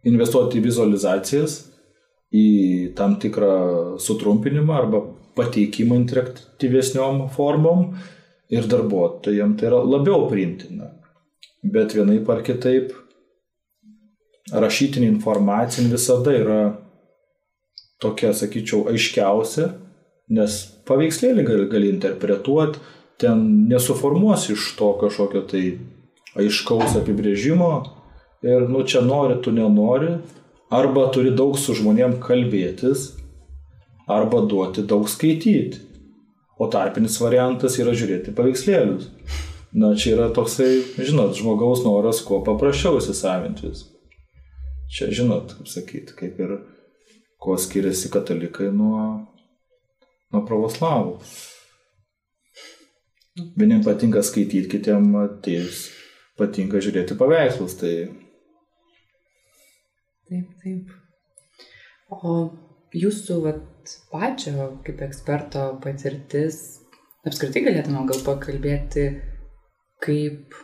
investuoti į vizualizacijas, į tam tikrą sutrumpinimą arba pateikimą interaktyvesniom formom ir darbuotojams tai yra labiau priimtina. Bet vienaip ar kitaip rašytinė informacija visada yra tokia, sakyčiau, aiškiausia, nes paveikslėlį gali, gali interpretuoti, ten nesuformuosi iš to kažkokio tai aiškaus apibrėžimo ir, nu, čia nori, tu nenori, arba turi daug su žmonėm kalbėtis, arba duoti daug skaityti. O tarpinis variantas yra žiūrėti paveikslėlius. Na, čia yra toksai, žinot, žmogaus noras kuo paprasčiau įsisavinti viską. Čia žinot, kaip sakyti, kaip ir kuo skiriasi katalikai nuo, nuo pravoslavų. Vieniems patinka skaityti, kitiems atėjus patinka žiūrėti paveikslus. Tai... Taip, taip. O jūsų vat, pačio kaip eksperto patirtis, apskritai galėtume gal pakalbėti, kaip,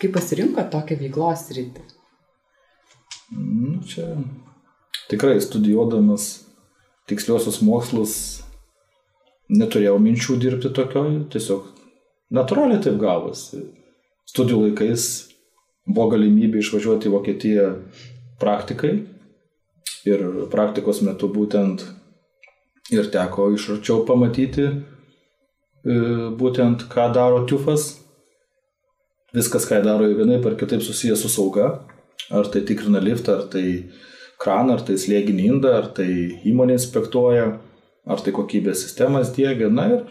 kaip pasirinko tokią veiklos rytį? Nu, čia tikrai studijuodamas tiksliosius mokslus neturėjau minčių dirbti tokio, tiesiog natūraliai taip gavosi. Studijų laikais buvo galimybė išvažiuoti į Vokietiją praktikai ir praktikos metu būtent ir teko iš arčiau pamatyti e, būtent ką daro TUFas. Viskas, ką daro vienai par kitaip susijęs su sauga. Ar tai tikrina liftą, ar tai kraną, ar tai slėginį indą, ar tai įmonė inspektuoja, ar tai kokybės sistemas dėgia. Na ir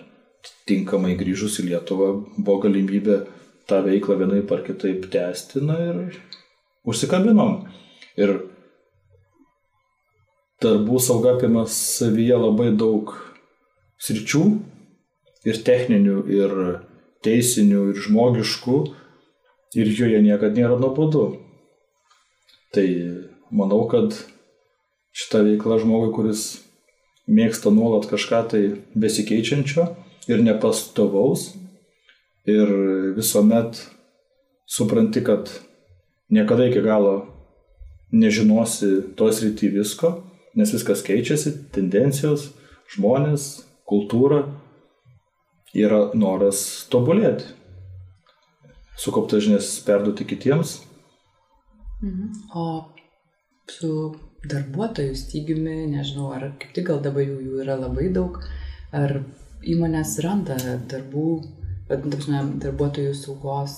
tinkamai grįžus į Lietuvą buvo galimybė tą veiklą vienai par kitaip tęsti, na ir užsikabinom. Ir darbų sauga apima savyje labai daug sričių ir techninių, ir teisinių, ir žmogiškų, ir joje niekada nėra nuobodu. Tai manau, kad šita veikla žmogui, kuris mėgsta nuolat kažką tai besikeičiančio ir nepastovaus ir visuomet supranti, kad niekada iki galo nežinosi tos rytį visko, nes viskas keičiasi, tendencijos, žmonės, kultūra, yra noras tobulėti, sukauptas žinias perduoti kitiems. Mhm. O su darbuotojų stygiumi, nežinau, ar kaip tik gal dabar jų, yra labai daug, ar įmonės randa darbų, vadintamsime, darbuotojų saugos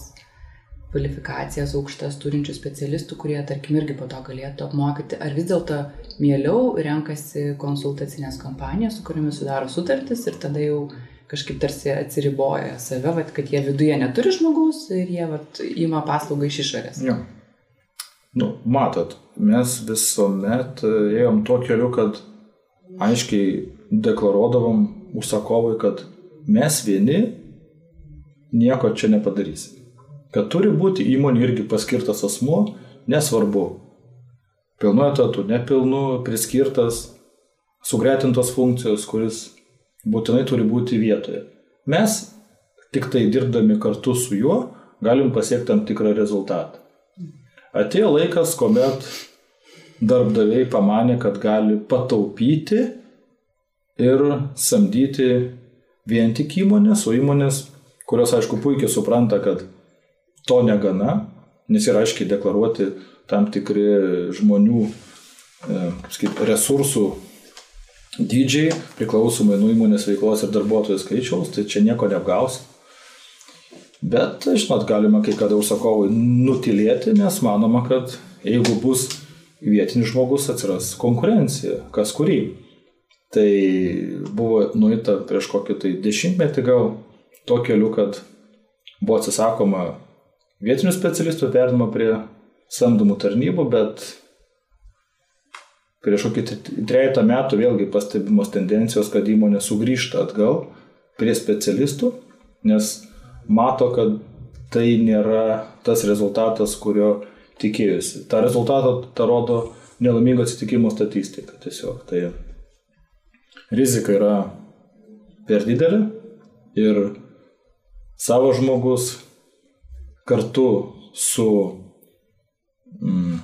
kvalifikacijas aukštas turinčių specialistų, kurie, tarkim, irgi po to galėtų apmokyti, ar vis dėlto mieliau renkasi konsultacinės kompanijos, su kuriamis sudaro sutartis ir tada jau kažkaip tarsi atsiriboja save, vat, kad jie viduje neturi žmogaus ir jie vat, ima paslaugą iš išorės. Jo. Nu, matot, mes visuomet e, ėjom tuo keliu, kad aiškiai deklaruodavom užsakovui, kad mes vieni nieko čia nepadarysim. Kad turi būti įmonė irgi paskirtas asmuo, nesvarbu. Pilnu etatu, nepilnu, priskirtas, sugretintos funkcijos, kuris būtinai turi būti vietoje. Mes tik tai dirbdami kartu su juo galim pasiekti tam tikrą rezultatą. Atėjo laikas, kuomet darbdaviai pamanė, kad gali pataupyti ir samdyti vien tik įmonės, o įmonės, kurios aišku puikiai supranta, kad to negana, nes yra aiškiai deklaruoti tam tikri žmonių e, sakyt, resursų dydžiai priklausomai nuo įmonės veiklos ir darbuotojų skaičiaus, tai čia nieko neapgausi. Bet, žinot, galima kai kada užsakovui nutilėti, nes manoma, kad jeigu bus vietinis žmogus, atsiras konkurencija, kas kurį. Tai buvo nuita prieš kokį tai dešimtmetį gal to keliu, kad buvo atsisakoma vietinių specialistų perdama prie samdomų tarnybų, bet prieš kokį trejata metų vėlgi pastebimos tendencijos, kad įmonė sugrįžta atgal prie specialistų, nes mato, kad tai nėra tas rezultatas, kurio tikėjusi. Ta rezultatą ta rodo nelaimingo atsitikimo statistika tiesiog. Tai rizika yra per didelė ir savo žmogus kartu su mm,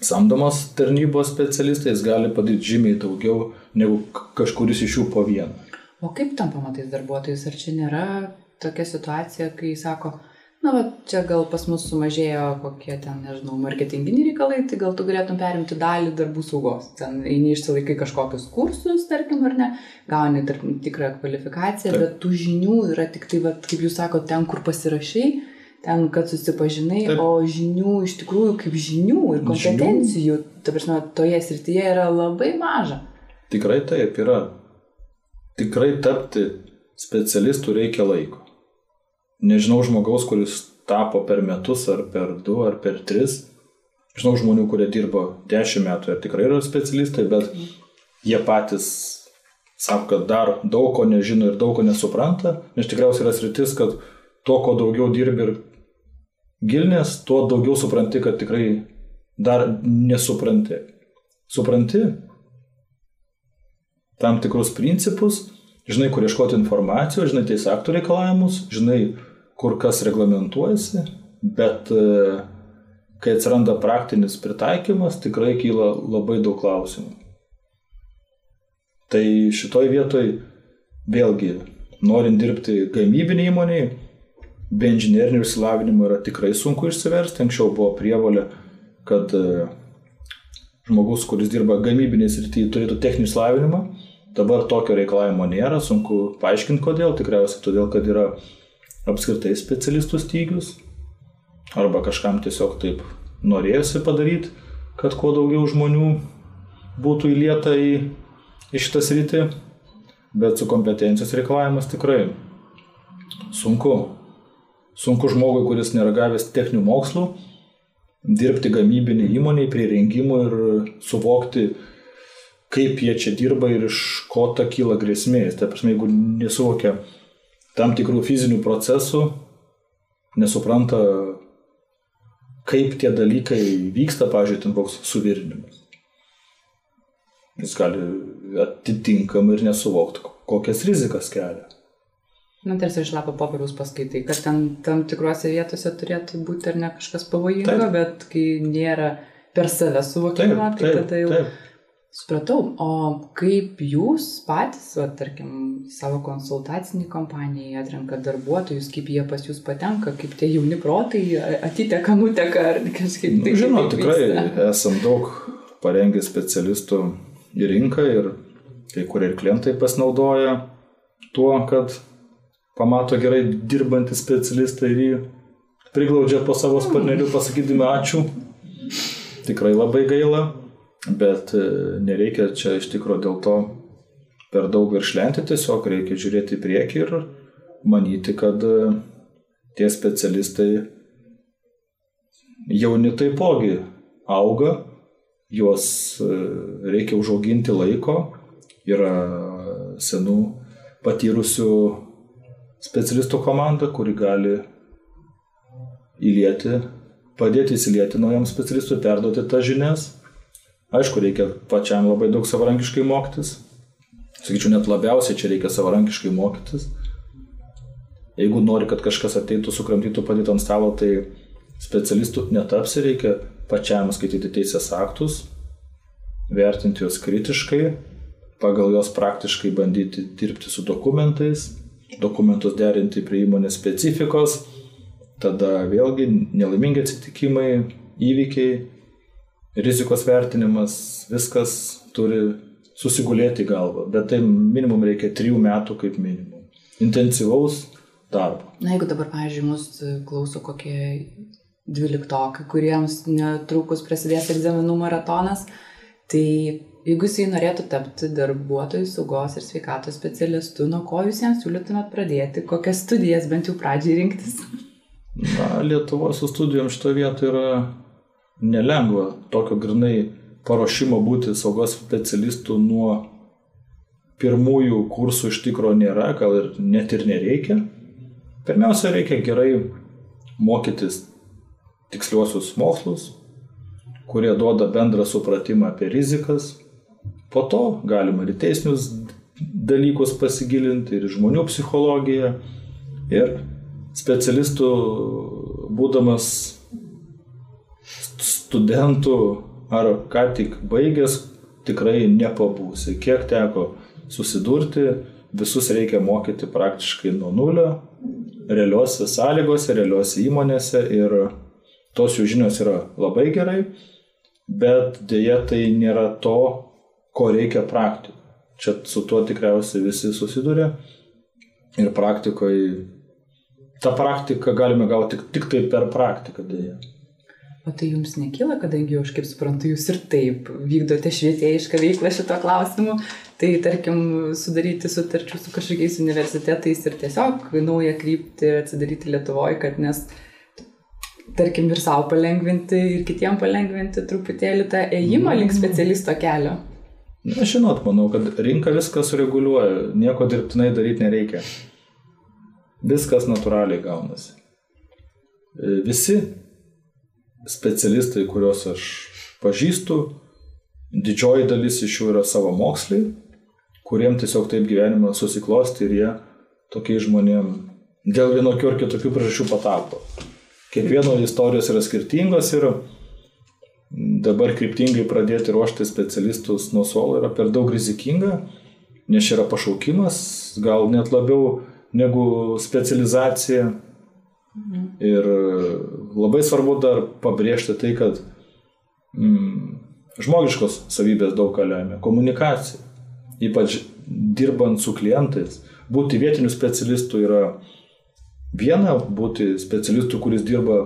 samdomos tarnybos specialistais gali padaryti žymiai daugiau negu kažkuris iš jų po vieną. O kaip tampama tais darbuotojais? Ar čia nėra tokia situacija, kai sako, na, va, čia gal pas mus sumažėjo kokie ten, nežinau, marketinginiai reikalai, tai gal tu galėtum perimti dalį darbų saugos. Ten eini išsilaikai kažkokius kursus, tarkim, ar ne, gauni, tarkim, tikrą kvalifikaciją, Taip. bet tų žinių yra tik tai, va, kaip jūs sakote, ten, kur pasirašai, ten, kad susipažinai, Taip. o žinių iš tikrųjų kaip žinių ir kompetencijų, žinių. ta prasme, toje srityje yra labai maža. Tikrai taip yra. Tikrai tapti specialistų reikia laiko nežinau žmogaus, kuris tapo per metus ar per du ar per tris. Žinau žmonių, kurie dirbo dešimt metų ir tikrai yra specialistai, bet jie patys sako, kad dar daug ko nežino ir daug ko nesupranta, nes tikriausiai yra sritis, kad to, ko daugiau dirbi ir gilinės, tuo daugiau supranti, kad tikrai dar nesupranti. Supranti tam tikrus principus, žinai, kur ieškoti informacijos, žinai teisės aktų reikalavimus, žinai, kur kas reglamentuojasi, bet e, kai atsiranda praktinis pritaikymas, tikrai kyla labai daug klausimų. Tai šitoj vietoj vėlgi, norint dirbti gamybinį įmonį, be inžinierinio išsilavinimo yra tikrai sunku išsiversti. Anksčiau buvo prievalė, kad e, žmogus, kuris dirba gamybinės rytyje, turėtų techninį išsilavinimą. Dabar tokio reikalavimo nėra, sunku paaiškinti kodėl. Tikriausiai todėl, kad yra apskritai specialistų stygius, arba kažkam tiesiog taip norėjosi padaryti, kad kuo daugiau žmonių būtų įlieta į, į šitą sritį, bet su kompetencijos reikalavimas tikrai sunku. Sunku žmogui, kuris nėra gavęs techninių mokslų, dirbti gamybinį įmonį prie rengimų ir suvokti, kaip jie čia dirba ir iš ko ta kyla grėsmė. Tai prasme, jeigu nesuvokia tam tikrų fizinių procesų, nesupranta kaip tie dalykai vyksta, pažiūrėjau, ten koks suvirinimas. Jis gali atitinkamai ir nesuvokti, kokias rizikas kelia. Na, tarsi iš lapo popieriaus paskaitai, kad ten tam tikrose vietose turėtų būti ar ne kažkas pavojingo, taip. bet kai nėra per save suvokiama, tai tada jau... Taip Supratau, o kaip jūs patys, va, tarkim, savo konsultacinį kompaniją atrenka darbuotojus, kaip jie pas jūs patenka, kaip tie jauni protai atiteka, nuteka ar kažkaip tai. Žinoma, tikrai vyksta. esam daug parengę specialistų į rinką ir kai kurie ir klientai pasinaudoja tuo, kad pamato gerai dirbantį specialistą ir jį priglaudžia po savo sparneliu pasakydami ačiū. Tikrai labai gaila bet e, nereikia čia iš tikrųjų dėl to per daug viršlenti, tiesiog reikia žiūrėti į priekį ir manyti, kad e, tie specialistai jauni taipogi auga, juos e, reikia užauginti laiko, yra senų patyrusių specialistų komanda, kuri gali įlieti, padėti įsilieti naujam specialistui, perduoti tas žinias Aišku, reikia pačiam labai daug savarankiškai mokytis. Sakyčiau, net labiausiai čia reikia savarankiškai mokytis. Jeigu nori, kad kažkas ateitų, sukramtytų, padėtų ant stalo, tai specialistų netapsi, reikia pačiam skaityti teisės aktus, vertinti juos kritiškai, pagal juos praktiškai bandyti dirbti su dokumentais, dokumentus derinti prie įmonės specifikos, tada vėlgi nelaimingi atsitikimai, įvykiai rizikos vertinimas, viskas turi susigulėti į galvą, bet tai minimum reikia trijų metų kaip minimum. Intensyvaus darbo. Na, jeigu dabar, pavyzdžiui, mus klauso kokie dvyliktokai, kuriems netrukus prasidės egzaminų maratonas, tai jeigu jisai norėtų tapti darbuotojų saugos ir sveikatos specialistu, nuo ko jūs jiems siūlytumėt pradėti, kokias studijas bent jau pradžiai rinktis? Na, Lietuvos su studijom šito vietoje yra nelengva tokio grinai paruošimo būti saugos specialistu nuo pirmųjų kursų iš tikro nėra, gal ir net ir nereikia. Pirmiausia, reikia gerai mokytis tiksliuosius mokslus, kurie duoda bendrą supratimą apie rizikas. Po to galima ir teisinius dalykus pasigilinti, ir žmonių psichologiją. Ir specialistų būdamas studentų ar ką tik baigęs tikrai nepabūsi. Kiek teko susidurti, visus reikia mokyti praktiškai nuo nulio, realiuose sąlygose, realiuose įmonėse ir tos jų žinios yra labai gerai, bet dėja tai nėra to, ko reikia praktikoje. Čia su tuo tikriausiai visi susiduria ir praktikoje, tą praktiką galime gauti tik, tik tai per praktiką dėja. O tai jums nekyla, kadangi aš kaip suprantu, jūs ir taip vykdote švietėjišką veiklą šito klausimu, tai tarkim sudaryti sutarčių su kažkokiais universitetais ir tiesiog naują kryptį atsidaryti Lietuvoje, kad nes tarkim ir savo palengvinti, ir kitiem palengvinti truputėlį tą ėjimą link specialisto kelio. Na, žinot, manau, kad rinka viską sureguliuoja, nieko dirbtinai daryti nereikia. Viskas natūraliai gaunasi. Visi specialistai, kuriuos aš pažįstu, didžioji dalis iš jų yra savo moksliai, kuriem tiesiog taip gyvenimas susiklosti ir jie tokiai žmonėm dėl vienokių ar kitokių priežasčių patapo. Kiekvieno istorijos yra skirtingos ir dabar kryptingai pradėti ruošti specialistus nuo suolo yra per daug rizikinga, nes yra pašaukimas, gal net labiau negu specializacija. Mhm. Ir labai svarbu dar pabrėžti tai, kad mm, žmogiškos savybės daug ką lemia. Komunikacija, ypač dirbant su klientais. Būti vietiniu specialistu yra viena, būti specialistu, kuris dirba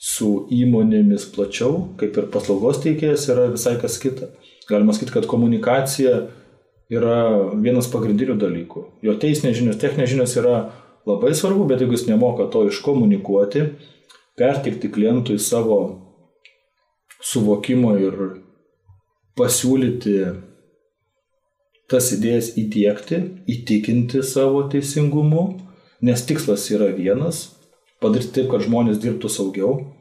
su įmonėmis plačiau, kaip ir paslaugos teikėjas, yra visai kas kita. Galima sakyti, kad komunikacija yra vienas pagrindinių dalykų. Jo teisinės žinios, techninės žinios yra labai svarbu, bet jeigu jis nemoka to iškomunikuoti, pertikti klientui savo suvokimo ir pasiūlyti tas idėjas įdėkti, įtikinti savo teisingumu, nes tikslas yra vienas - padaryti taip, kad žmonės dirbtų saugiau,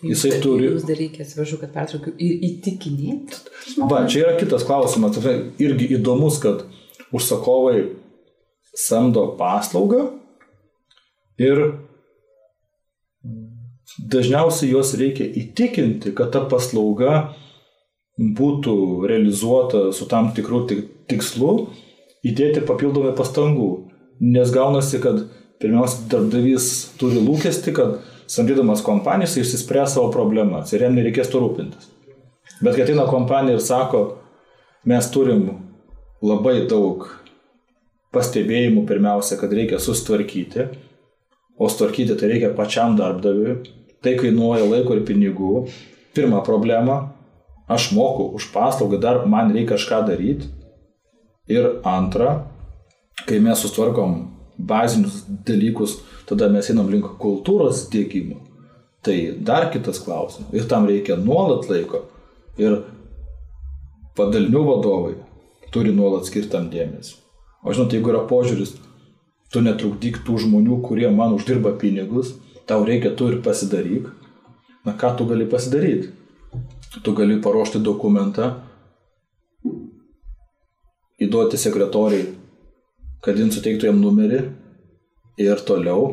Jisai Jūs, turi. Jūs dar reikia, atsiprašau, kad pertraukiu, įtikinėti. Va, čia yra kitas klausimas. Irgi įdomus, kad užsakovai samdo paslaugą ir dažniausiai juos reikia įtikinti, kad ta paslauga būtų realizuota su tam tikru tikslu, įdėti papildomai pastangų. Nes gaunasi, kad pirmiausia, darbdavys turi lūkesti, kad samdydamas kompanijas išsispręs savo problemas ir jam nereikės to rūpintis. Bet kai ateina kompanija ir sako, mes turim labai daug pastebėjimų pirmiausia, kad reikia sustvarkyti, o sutvarkyti tai reikia pačiam darbdaviui, tai kainuoja laiko ir pinigų. Pirma problema, aš moku už paslaugą, dar man reikia kažką daryti. Ir antra, kai mes sustvarkom bazinius dalykus, tada mes einam link kultūros dėgymo. Tai dar kitas klausimas. Ir tam reikia nuolat laiko. Ir padalinių vadovai turi nuolat skirtam dėmesį. O žinot, jeigu yra požiūris, tu netrukdyk tų žmonių, kurie man uždirba pinigus, tau reikia tu ir pasidaryk. Na ką tu gali pasidaryti? Tu gali paruošti dokumentą, įduoti sekretoriai, kad jin suteiktų jam numerį ir toliau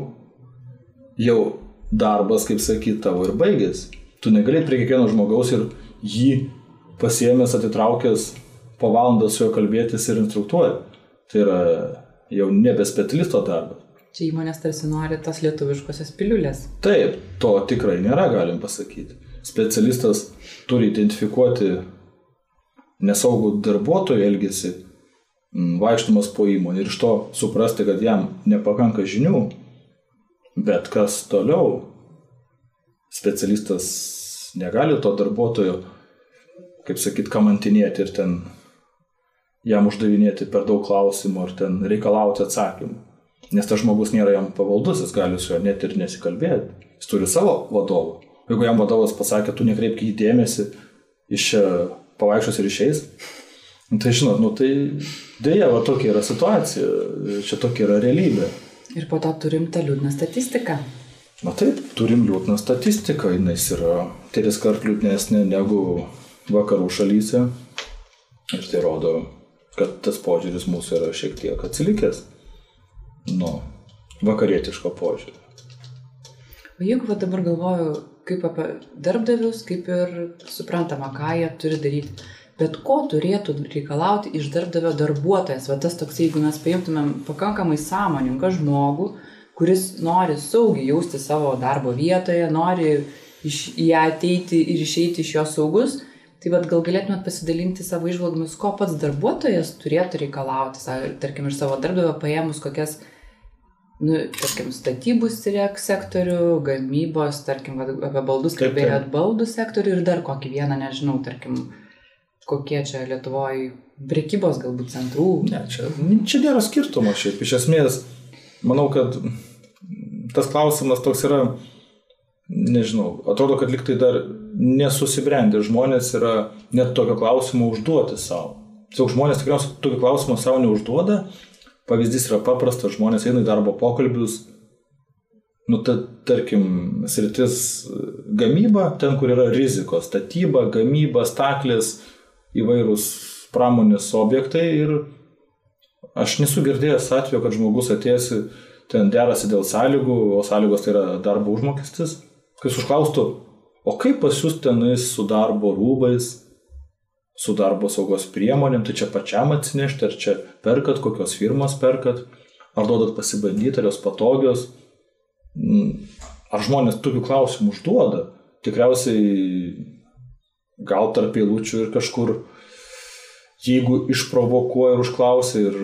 jau darbas, kaip sakyt, tavo ir baigėsi. Tu negali prie kiekvieno žmogaus ir jį pasiemęs, atitraukęs po valandą su juo kalbėtis ir instruktuoja. Tai yra jau nebe specialisto darbas. Čia įmonės tarsi nori tas lietuviškosios piliulės. Taip, to tikrai nėra, galim pasakyti. Specialistas turi identifikuoti nesaugų darbuotojų elgesį, vaikštumas po įmonę ir iš to suprasti, kad jam nepakanka žinių, bet kas toliau, specialistas negali to darbuotojo, kaip sakyt, kamantinėti ir ten jam uždavinėti per daug klausimų ar ten reikalauti atsakymų. Nes tas žmogus nėra jam pavaldus, jis gali su juo net ir nesikalbėti. Jis turi savo vadovą. Jeigu jam vadovas pasakė, tu nekreipk į dėmesį, iš čia pavaikščios ir išeis, nu, tai žinot, nu tai dėja, va tokia yra situacija, čia tokia yra realybė. Ir po to turim tą liūdną statistiką. Na taip, turim liūdną statistiką, jinai yra tris kart liūdnesnė negu vakarų šalyse. Ir tai rodo, kad tas požiūris mūsų yra šiek tiek atsilikęs nuo vakarietiško požiūrio. O jeigu va dabar galvoju, kaip apie darbdavius, kaip ir suprantama, ką jie turi daryti. Bet ko turėtų reikalauti iš darbdavio darbuotojas? Va tas toks, jeigu mes paimtumėm pakankamai sąmoningą žmogų, kuris nori saugiai jausti savo darbo vietoje, nori iš, į ją ateiti ir išeiti iš jos saugus, tai vad gal galėtumėt pasidalinti savo išvalgomis, ko pats darbuotojas turėtų reikalauti, tarkim, iš savo darbdavio paėmus kokias, nu, tarkim, statybų sektorių, gamybos, tarkim, apie baldus kalbėjot, baldų sektorių ir dar kokį vieną, nežinau, tarkim, kokie čia Lietuvoje prekybos galbūt centrų. Ne, čia, čia nėra skirtumo šiaip. Iš esmės, manau, kad tas klausimas toks yra, nežinau, atrodo, kad liktai dar nesusibrendę žmonės yra net tokio klausimo užduoti savo. Tiesiog žmonės tikriausiai tokį klausimą savo neužduoda. Pavyzdys yra paprastas, žmonės eina į darbo pokalbius, nu, ta, tarkim, sritis gamyba, ten, kur yra rizikos, statyba, gamyba, staklės, įvairūs pramonės objektai ir aš nesu girdėjęs atveju, kad žmogus atėjęs ten derasi dėl sąlygų, o sąlygos tai yra darbo užmokestis, kai užklaustų, o kaip pas jūs tenais su darbo rūbais, su darbo saugos priemonėm, tai čia pačiam atsinešti, ar čia perkat, kokios firmos perkat, ar duodat pasibandyti, ar jos patogios. Mm, ar žmonės tokių klausimų užduoda? Tikriausiai gal tarp eilučių ir kažkur, jeigu išprovokuoja ir užklausia ir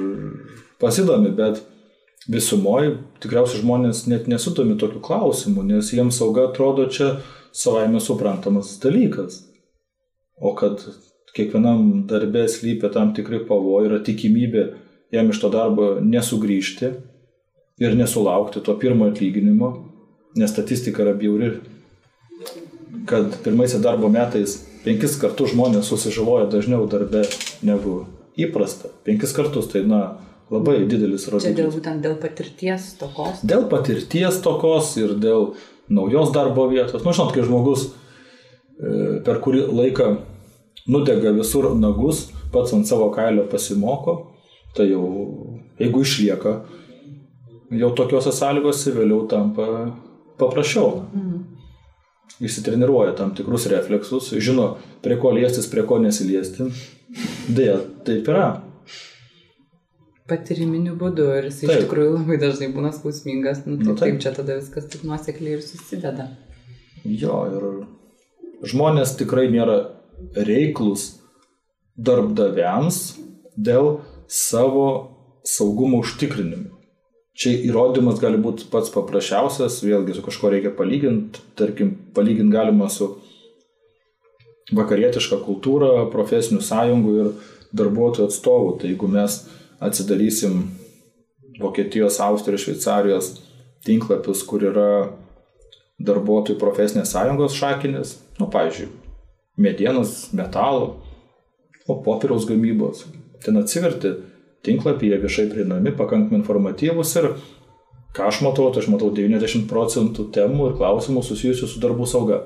pasidomi, bet visumoje tikriausiai žmonės net nesutomi tokių klausimų, nes jiems sauga atrodo čia savaime suprantamas dalykas. O kad kiekvienam darbė slypia tam tikri pavojai, yra tikimybė jam iš to darbo nesugrįžti ir nesulaukti to pirmo atlyginimo, nes statistika yra bjauri, kad pirmaisiais darbo metais penkis kartus žmonės susižaloja dažniau darbe negu įprasta. Penkis kartus, tai na, labai didelis rodiklis. Čia dėl būtent dėl patirties tokos? Dėl patirties tokos ir dėl naujos darbo vietos. Nu, žinot, kai žmogus e, per kurį laiką nudega visur nagus, pats ant savo kailio pasimoko, tai jau jeigu išlieka, jau tokiuose sąlygose vėliau tampa paprasčiau. Mhm. Įsitreniruoja tam tikrus refleksus, žino, prie ko liestis, prie ko nesiliesti. Deja, taip yra. Patiriminiu būdu ir jis iš tikrųjų labai dažnai būna skausmingas, nu, tai nu, taip. taip čia tada viskas taip nuosekliai ir susideda. Jo, ir žmonės tikrai nėra reiklus darbdaviams dėl savo saugumo užtikrinimo. Čia įrodymas gali būti pats paprasčiausias, vėlgi su kažko reikia palyginti, tarkim, palyginti galima su vakarietiška kultūra, profesinių sąjungų ir darbuotojų atstovų. Tai jeigu mes atsidarysim Vokietijos, Austrijos, Šveicarijos tinklapius, kur yra darbuotojų profesinės sąjungos šakinis, nu, pavyzdžiui, medienos, metalo, o popieriaus gamybos. Ten atsiverti tinklapyje viešai prieinami, pakankamai informatyvus ir ką aš matau, tai aš matau 90 procentų temų ir klausimų susijusių su darbų sauga.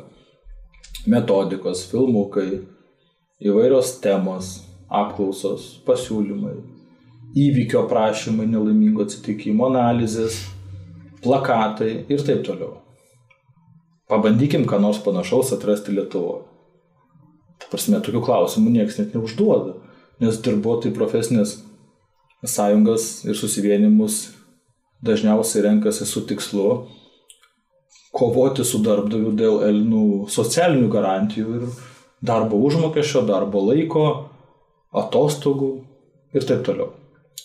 Metodikos, filmukai, įvairios temos, apklausos, pasiūlymai, įvykio prašymai, nelaimingo atsitikimo analizės, plakatai ir taip toliau. Pabandykim, ką nors panašaus atrasti Lietuvoje. Prasme, tokių klausimų niekas net neužduoda, nes darbuotojai profesinės sąjungas ir susivienimus dažniausiai renkasi su tikslu kovoti su darbdaviu dėl elnų socialinių garantijų ir darbo užmokesčio, darbo laiko, atostogų ir taip toliau.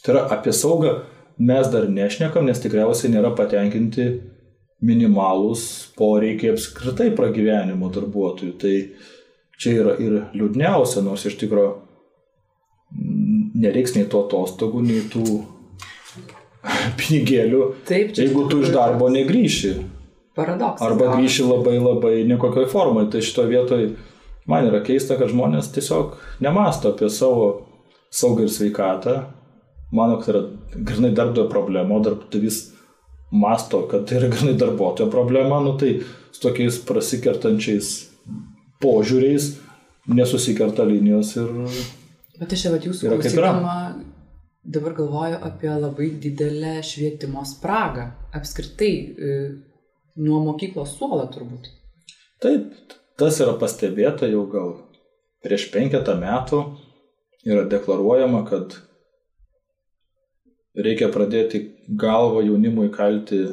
Tai yra apie saugą mes dar nešnekam, nes tikriausiai nėra patenkinti minimalūs poreikiai apskritai pragyvenimo darbuotojų. Tai čia yra ir liūdniausia, nors iš tikrųjų nereiks nei to atostogų, nei tų *laughs* pinigėlių, Taip, jeigu tu iš darbo negryši. Paradoksas. Arba grįši labai labai nekokioj formai. Tai šito vietoj man yra keista, kad žmonės tiesiog nemasto apie savo saugą ir sveikatą. Mano, kad tai yra grinai darbdavio problema, o darbdavys masto, kad tai yra grinai darbuotojo problema, nu tai su tokiais prasikertančiais požiūriais nesusikerta linijos ir... Bet aš jau jūsų klausydama dabar galvoju apie labai didelę švietimo spragą. Apskritai, e, nuo mokyklos suolo turbūt. Taip, tas yra pastebėta jau gal prieš penketą metų yra deklaruojama, kad reikia pradėti galvą jaunimui kalti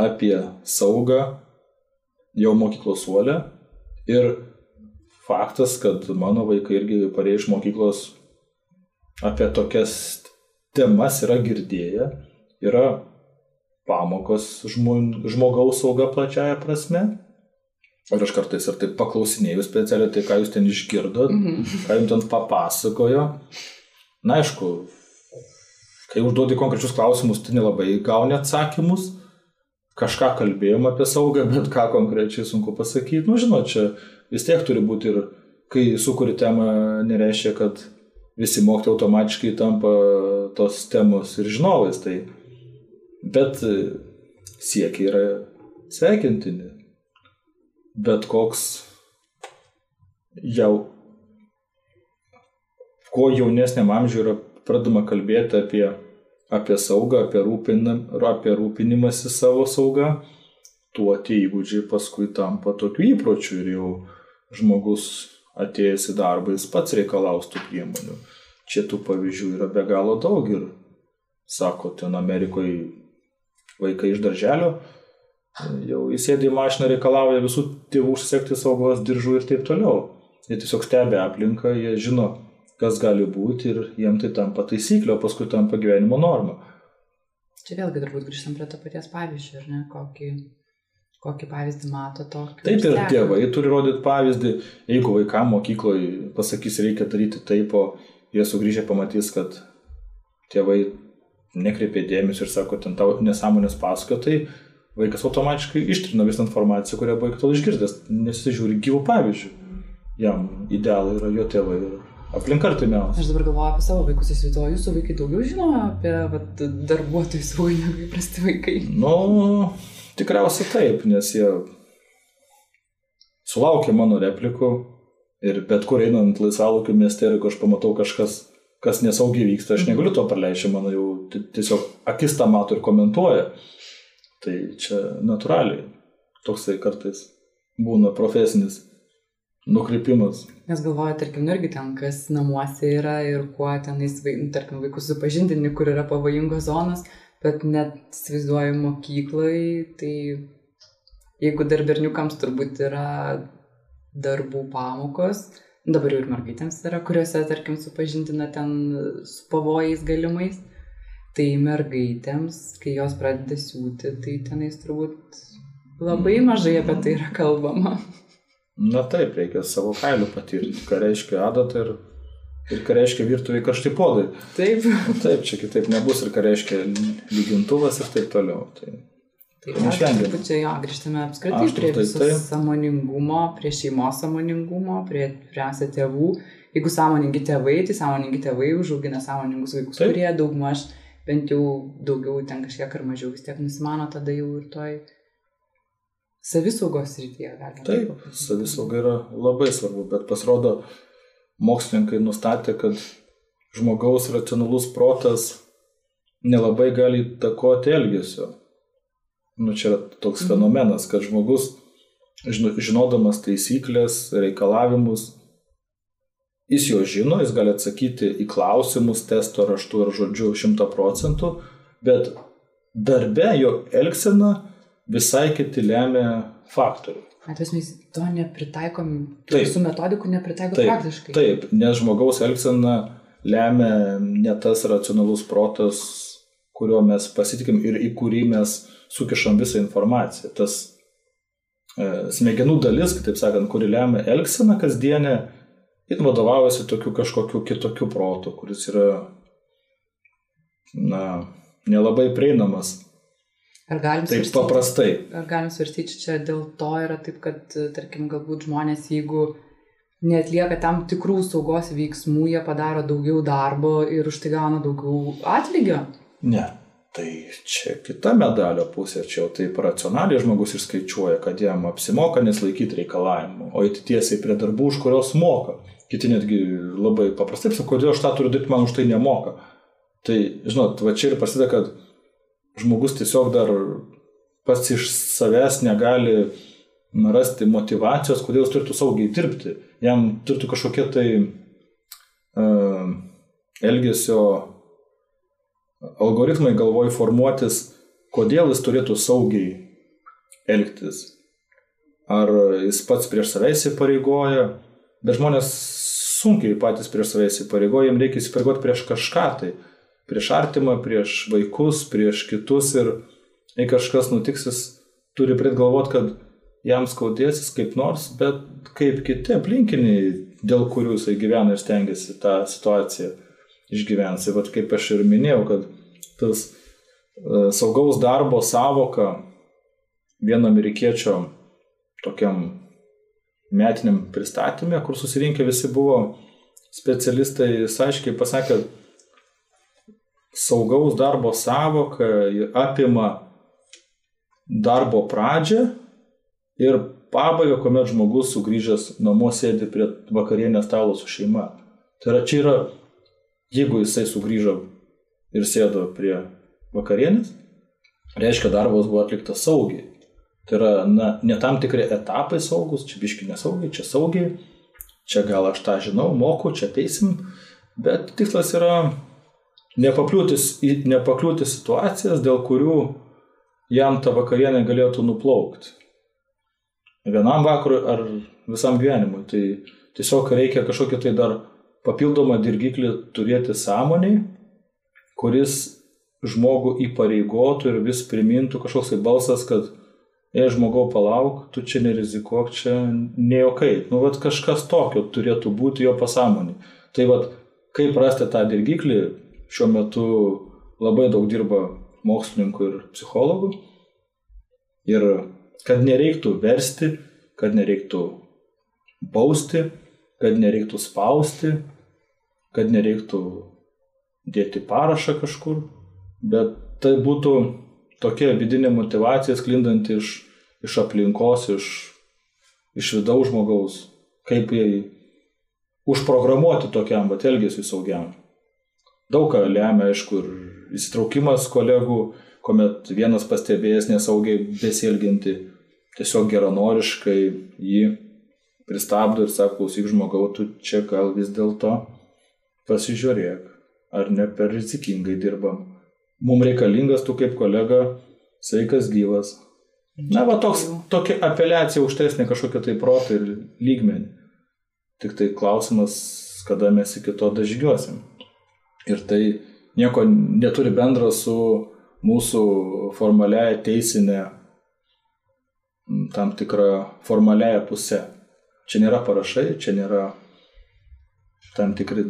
apie saugą jau mokyklos suolę Ir faktas, kad mano vaikai irgi parėjo iš mokyklos apie tokias temas yra girdėję, yra pamokos žmogaus sauga plačiaja prasme. Ir aš kartais ir taip paklausinėjau specialiai, tai ką jūs ten išgirdot, -hmm. ką jums ten papasakojo. Na aišku, kai užduodi konkrečius klausimus, tai nelabai gauni atsakymus kažką kalbėjom apie saugą, bet ką konkrečiai sunku pasakyti. Nu, žinot, čia vis tiek turi būti ir kai sukuri temą, nereiškia, kad visi mokytojai automatiškai tampa tos temos ir žinovais. Tai, bet siekiai yra sveikintini. Bet koks jau, kuo jaunesniam amžiui yra pradama kalbėti apie, apie saugą, apie, rūpinam, apie rūpinimąsi savo saugą, tuo tie įgūdžiai paskui tampa tokiu įpročiu ir jau žmogus atėjęs į darbą, jis pats reikalaus tų priemonių. Čia tų pavyzdžių yra be galo daug ir, sako, ten Amerikoje vaikai iš darželio jau įsėdė į mašiną reikalauja visų tėvų užsisekti saugos diržų ir taip toliau. Jie tiesiog stebi aplinką, jie žino, kas gali būti ir jiem tai tampa taisyklė, o paskui tampa gyvenimo norma. Čia vėlgi turbūt grįžtam prie to paties pavyzdžio, ar ne, kokį, kokį pavyzdį mato to. Taip ir tėvai turi rodyti pavyzdį, jeigu vaikam mokykloje pasakys, reikia daryti taip, o jie sugrįžę pamatys, kad tėvai nekreipė dėmesio ir sako, ten tau nesąmonės pasakoja, tai vaikas automatiškai ištrina visą informaciją, kurią buvo iki tol išgirdęs, nesižiūri gyvų pavyzdžių. Jam idealai yra jo tėvai ir aplinka artimiausia. Aš dabar galvoju apie savo vaikus, įsivaizduoju, jūsų vaikai daugiau žino apie vat, darbuotojų saugą negu įprasti vaikai. Nu, tikriausiai taip, nes jie sulaukia mano replikų ir bet kur einant laisvalaukiu mieste, jeigu aš pamatau kažkas kas nesaugiai vyksta, aš negaliu to praleisti, mano jau tiesiog akis tą mato ir komentuoja. Tai čia natūraliai toksai kartais būna profesinis nukreipimas. Nes galvoju, tarkim, nu irgi ten, kas namuose yra ir kuo tenais, nu, tarkim, vaikus supažindini, kur yra pavojingos zonos, bet net įsivaizduoju mokyklai, tai jeigu dar berniukams turbūt yra darbų pamokos, dabar jau ir mergaitėms yra, kuriuose, tarkim, supažindina ten su pavojais galimais. Tai mergaitėms, kai jos pradeda siūti, tai tenais turbūt labai mažai apie tai yra kalbama. Na taip, reikia savo kailių patirti, ką reiškia adata ir, ir ką reiškia virtuviai karšti podai. Taip. Taip, čia kitaip nebus ir ką reiškia lygintuvas ir taip toliau. Tai Tai neišvengiamai. Čia jo, grįžtame apskritai Aš, prie tai, tai. samoningumo, prie šeimos samoningumo, prie pirmiausia tėvų. Jeigu sąmoningi tėvai, tai sąmoningi tėvai užaugina sąmoningus vaikus, Taip. kurie daugmaž bent jau daugiau ten kažkiek ar mažiau vis tiek nusimano tada jau ir toj savisaugos rytyje. Taip, taip savisauga yra labai svarbu, bet pasirodo, mokslininkai nustatė, kad žmogaus racionalus protas nelabai gali įtakoti elgesio nu, čia yra toks mhm. fenomenas, kad žmogus, žinodamas taisyklės, reikalavimus, jis jo žino, jis gali atsakyti į klausimus testo raštu ar žodžiu šimta procentų, bet darbe jo elgsena visai kiti lemia faktoriai. Atvės mes to nepritaikom, visų metodikų nepritaikom taip, praktiškai. Taip, nes žmogaus elgsena lemia ne tas racionalus protas, kuriuo mes pasitikim ir į kurį mes sukišam visą informaciją. Tas e, smegenų dalis, kitaip sakant, kuri lemia elgseną kasdienę, jis vadovaujasi tokiu kažkokiu kitokiu protu, kuris yra, na, nelabai prieinamas. Ar galim taip svarstyti, paprastai. Ar galim svarstyti, čia dėl to yra taip, kad, tarkim, galbūt žmonės, jeigu netlieka tam tikrų saugos veiksmų, jie padaro daugiau darbo ir už tai gauna daugiau atlygio? Ne. Tai čia kita medalio pusė, čia jau taip racionaliai žmogus išskaičiuoja, kad jam apsimoka neslaikyti reikalavimų, o eiti tiesiai prie darbų, už kurios moka. Kiti netgi labai paprastai sako, kodėl aš tą turiu daryti, man už tai nemoka. Tai, žinot, va čia ir prasideda, kad žmogus tiesiog dar pats iš savęs negali rasti motivacijos, kodėl jis turėtų saugiai dirbti. Jam turėtų kažkokie tai uh, elgesio algoritmai galvoj formuotis, kodėl jis turėtų saugiai elgtis. Ar jis pats prieš save įsipareigoja, bet žmonės sunkiai patys prieš save įsipareigoja, jiems reikia įsipareigoti prieš kažką tai, prieš artimą, prieš vaikus, prieš kitus ir jei kažkas nutiks, jis turi pradėti galvoti, kad jam skaudėsis kaip nors, bet kaip kiti aplinkiniai, dėl kurių jisai gyvena ir stengiasi tą situaciją išgyvens. Ir vat, kaip aš ir minėjau, kad tas e, saugaus darbo savoka vieno amerikiečio tokiam metiniam pristatymė, kur susirinkę visi buvo specialistai aiškiai pasakė, saugaus darbo savoka apima darbo pradžią ir pabaigą, kuomet žmogus sugrįžęs namo sėdi prie vakarienės stalo su šeima. Tai yra, čia yra, jeigu jisai sugrįžo ir sėdo prie vakarienės, reiškia darbas buvo atliktas saugiai. Tai yra, na, ne tam tikri etapai saugus, čia biški nesaugiai, čia saugiai, čia gal aš tą žinau, moku, čia teisim, bet tikslas yra nepakliūti, nepakliūti situacijas, dėl kurių jam ta vakarienė galėtų nuplaukti. Vienam vakarui ar visam gyvenimui. Tai tiesiog reikia kažkokį tai dar papildomą dirgiklį turėti sąmoniai, kuris žmogų įpareigotų ir vis primintų kažkoks tai balsas, kad, ei žmogau, palauk, tu čia nerizikuok, čia nejokai. Nu, vad kažkas tokio turėtų būti jo pasąmonį. Tai vad, kaip rasti tą dirgiklį, šiuo metu labai daug dirba mokslininkų ir psichologų. Ir kad nereiktų versti, kad nereiktų bausti, kad nereiktų spausti, kad nereiktų dėti parašą kažkur, bet tai būtų tokia vidinė motivacija sklindanti iš, iš aplinkos, iš, iš vidaus žmogaus, kaip jai užprogramuoti tokiam, bet elgesiu saugiam. Daug ką lemia, aišku, ir įsitraukimas kolegų, kuomet vienas pastebėjęs nesaugiai besielginti, tiesiog geranoriškai jį pristabdo ir sako, klausyk žmogau, tu čia gal vis dėlto pasižiūrėk, ar ne per rizikingai dirbam. Mums reikalingas tu kaip kolega, sveikas gyvas. Na, va toks, tokia apeliacija aukštesnė kažkokia tai protą ir lygmenį. Tik tai klausimas, kada mes iki to dažygiuosim. Ir tai nieko neturi bendro su mūsų formaliaja teisinė tam tikrą formaliaja pusė. Čia nėra parašai, čia nėra tam tikri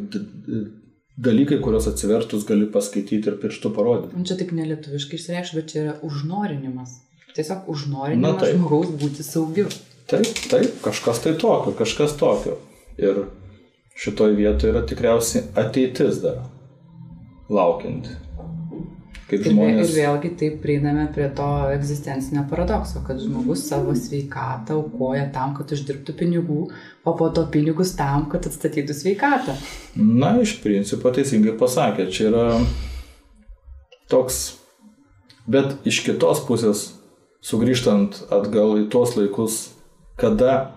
dalykai, kuriuos atsivertus gali paskaityti ir pirštų parodyti. Čia taip nelietuviškai išsireikš, bet čia yra užnorinimas. Tiesiog užnorinimas žmogaus būti saugiu. Taip, taip, kažkas tai tokio, kažkas tokio. Ir šitoje vietoje yra tikriausiai ateitis dar laukianti. Kaip žmonės... Ir vėlgi taip prieiname prie to egzistencinio paradokso, kad žmogus savo sveikatą aukoja tam, kad uždirbtų pinigų, o po to pinigus tam, kad atstatytų sveikatą. Na, iš principo teisingai pasakė, čia yra toks, bet iš kitos pusės, sugrįžtant atgal į tuos laikus, kada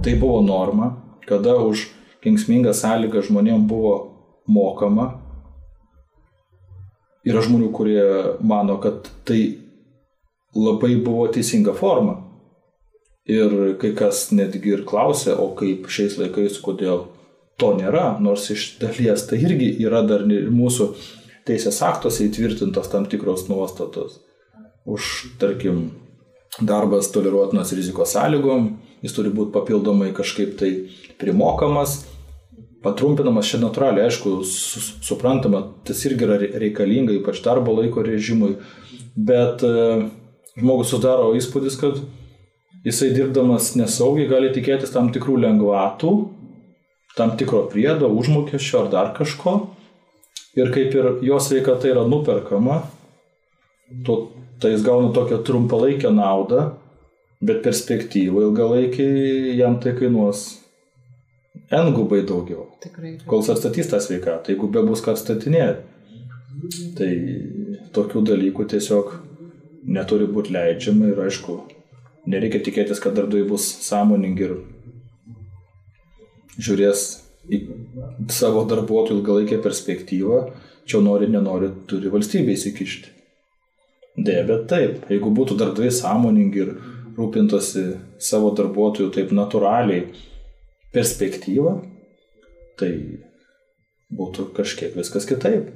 tai buvo norma, kada už kengsmingą sąlygą žmonėms buvo mokama, Yra žmonių, kurie mano, kad tai labai buvo teisinga forma. Ir kai kas netgi ir klausia, o kaip šiais laikais, kodėl to nėra, nors iš dalies tai irgi yra dar ir mūsų teisės aktuose įtvirtintos tam tikros nuostatos. Už, tarkim, darbas toleruotinas rizikos sąlygom, jis turi būti papildomai kažkaip tai primokamas, patrumpinamas čia natūraliai, aišku, su, suprantama, tas irgi yra reikalinga, ypač darbo laiko režimui, bet e, žmogus sudaro įspūdis, kad jisai dirbdamas nesaugiai gali tikėtis tam tikrų lengvatų, tam tikro priedo, užmokesčio ar dar kažko. Ir kaip ir jo sveikata yra nuperkama, to, tai jis gauna tokią trumpalaikę naudą, bet perspektyvą ilgalaikiai jam tai kainuos N gubai daugiau. Tikrai. Kol atstatys tą sveikatą, jeigu be bus ką atstatinėti. Tai tokių dalykų tiesiog neturi būti leidžiama ir aišku, nereikia tikėtis, kad darbdaviai bus sąmoningi ir žiūrės į savo darbuotojų ilgalaikę perspektyvą, čia nori, nenori, turi valstybė įsikišti. Dėja, bet taip, jeigu būtų darbdaviai sąmoningi ir rūpintosi savo darbuotojų taip natūraliai, perspektyvą, tai būtų kažkiek viskas kitaip.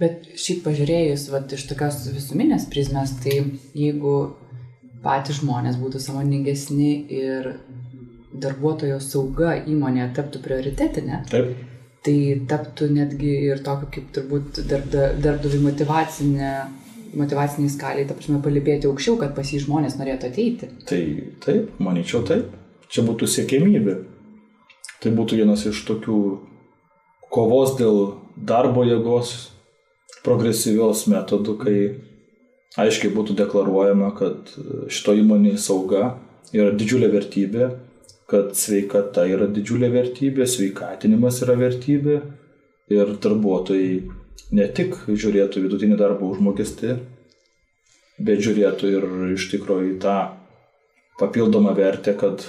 Bet šiaip pažiūrėjus, va, iš tokios visuminės prizmės, tai jeigu patys žmonės būtų samoningesni ir darbuotojo sauga įmonėje taptų prioritetinė, Taip. tai taptų netgi ir tokio kaip turbūt darbdavių motivacinė, motivaciniai skaliai, ta prasme, palipėti aukščiau, kad pas jį žmonės norėtų ateiti. Tai taip, manyčiau taip. Čia būtų siekėmybė. Tai būtų vienas iš tokių kovos dėl darbo jėgos progresyvios metodų, kai aiškiai būtų deklaruojama, kad šito įmonė sauga yra didžiulė vertybė, kad sveikata yra didžiulė vertybė, sveikatinimas yra vertybė ir darbuotojai ne tik žiūrėtų vidutinį darbo užmokestį, bet žiūrėtų ir iš tikrųjų į tą papildomą vertę, kad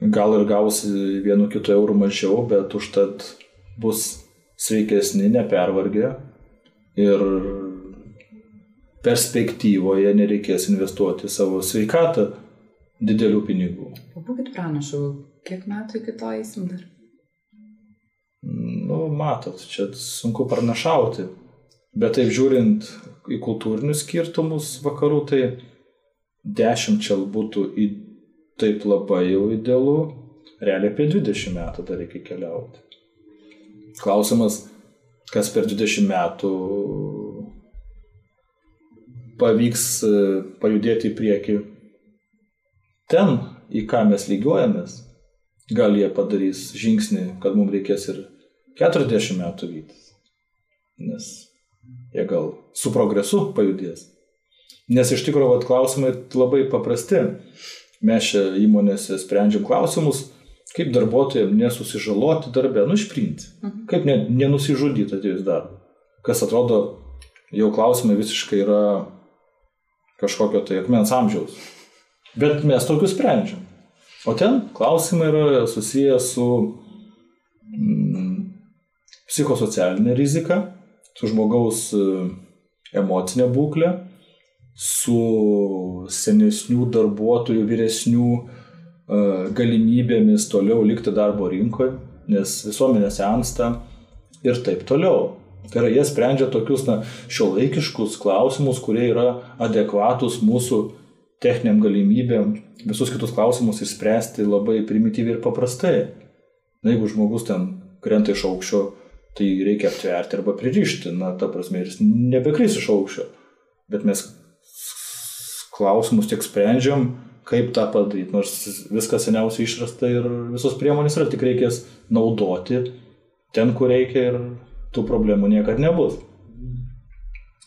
gal ir gausi vienu kitu eurų mažiau, bet užtat bus sveikesni, nepervargę ir perspektyvoje nereikės investuoti savo sveikatą didelių pinigų. Pabūkit pranašau, kiek metų iki to eisim dar? Nu, matot, čia sunku pranašauti, bet taip žiūrint į kultūrinius skirtumus vakarų, tai dešimčia būtų į taip labai jau idealu, realiai apie 20 metų dar reikia keliauti. Klausimas, kas per 20 metų pavyks e, pajudėti į priekį ten, į ką mes lygiuojamės, gal jie padarys žingsnį, kad mums reikės ir 40 metų vytis. Nes jie gal su progresu pajudės. Nes iš tikrųjų klausimai labai paprasti. Mes čia įmonėse sprendžiam klausimus, kaip darbuotojams nesusižaloti darbę, nu iš principo. Mhm. Kaip ne, nenusižudyti atėjus darbą. Kas atrodo, jau klausimai visiškai yra kažkokio tai akmens amžiaus. Bet mes tokius sprendžiam. O ten klausimai yra susiję su mm, psichosocialinė rizika, su žmogaus e, emocinė būklė, su senesnių darbuotojų, vyresnių e, galimybėmis toliau likti darbo rinkoje, nes visuomenė sensta ir taip toliau. Tai yra, jie sprendžia tokius na, šiuolaikiškus klausimus, kurie yra adekvatus mūsų techniniam galimybėm, visus kitus klausimus išspręsti labai primityviai ir paprastai. Na, jeigu žmogus ten krenta iš aukščio, tai reikia aptverti arba pririšti, na, ta prasme, ir jis nebekris iš aukščio. Bet mes klausimus tiek sprendžiam, kaip tą padaryti, nors viskas seniausiai išrasta ir visos priemonės yra, tik reikės naudoti ten, kur reikia ir tų problemų niekada nebus.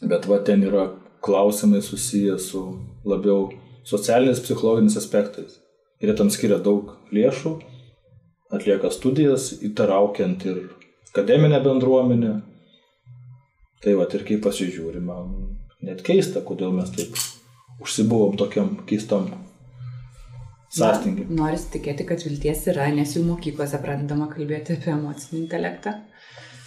Bet va ten yra klausimai susiję su labiau socialiniais, psichologiniais aspektais. Ir jie tam skiria daug lėšų, atlieka studijas, įtraukiant ir akademinę bendruomenę. Tai va ir kai pasižiūrim, man net keista, kodėl mes taip užsibuvom tokiam keistam sąstingiui. Noris tikėti, kad vilties yra, nes jų mokyklose pradedama kalbėti apie emocinį intelektą.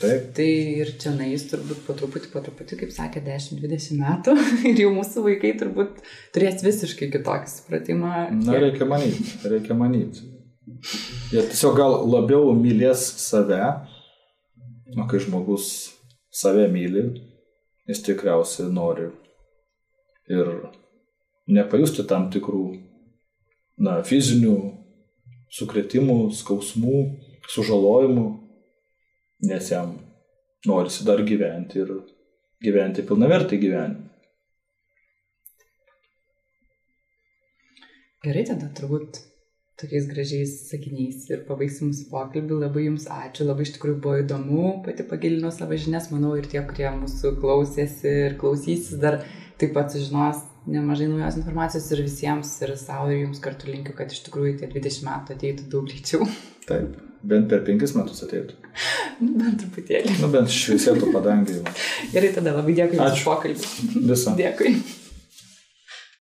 Taip. Tai ir čia na jis turbūt po truputį, po truputį, kaip sakė, 10-20 metų *laughs* ir jau mūsų vaikai turbūt turės visiškai kitokį supratimą. Na, reikia manyti, reikia manyti. Jie tiesiog gal labiau mylės save, o kai žmogus save myli, jis tikriausiai nori ir nepajusti tam tikrų, na, fizinių sukretimų, skausmų, sužalojimų, nes jam norisi dar gyventi ir gyventi pilnavertį gyvenimą. Gerai, tada turbūt tokiais gražiais sakiniais ir pabaigsim mūsų pokalbį. Labai Jums ačiū, labai iš tikrųjų buvo įdomu, pati pagilinau savo žinias, manau ir tie, kurie mūsų klausėsi ir klausysis, dar taip pat sužinos nemažai naujos informacijos ir visiems, ir savo, ir Jums kartu linkiu, kad iš tikrųjų tie 20 metų ateitų daug greičiau. *laughs* Taip, bent per 5 metus ateitų. Nu, bent truputėlį. Nu, bent šviesėtų padangį. Gerai, tada labai dėkui už pokalbį. Visą. Dėkui.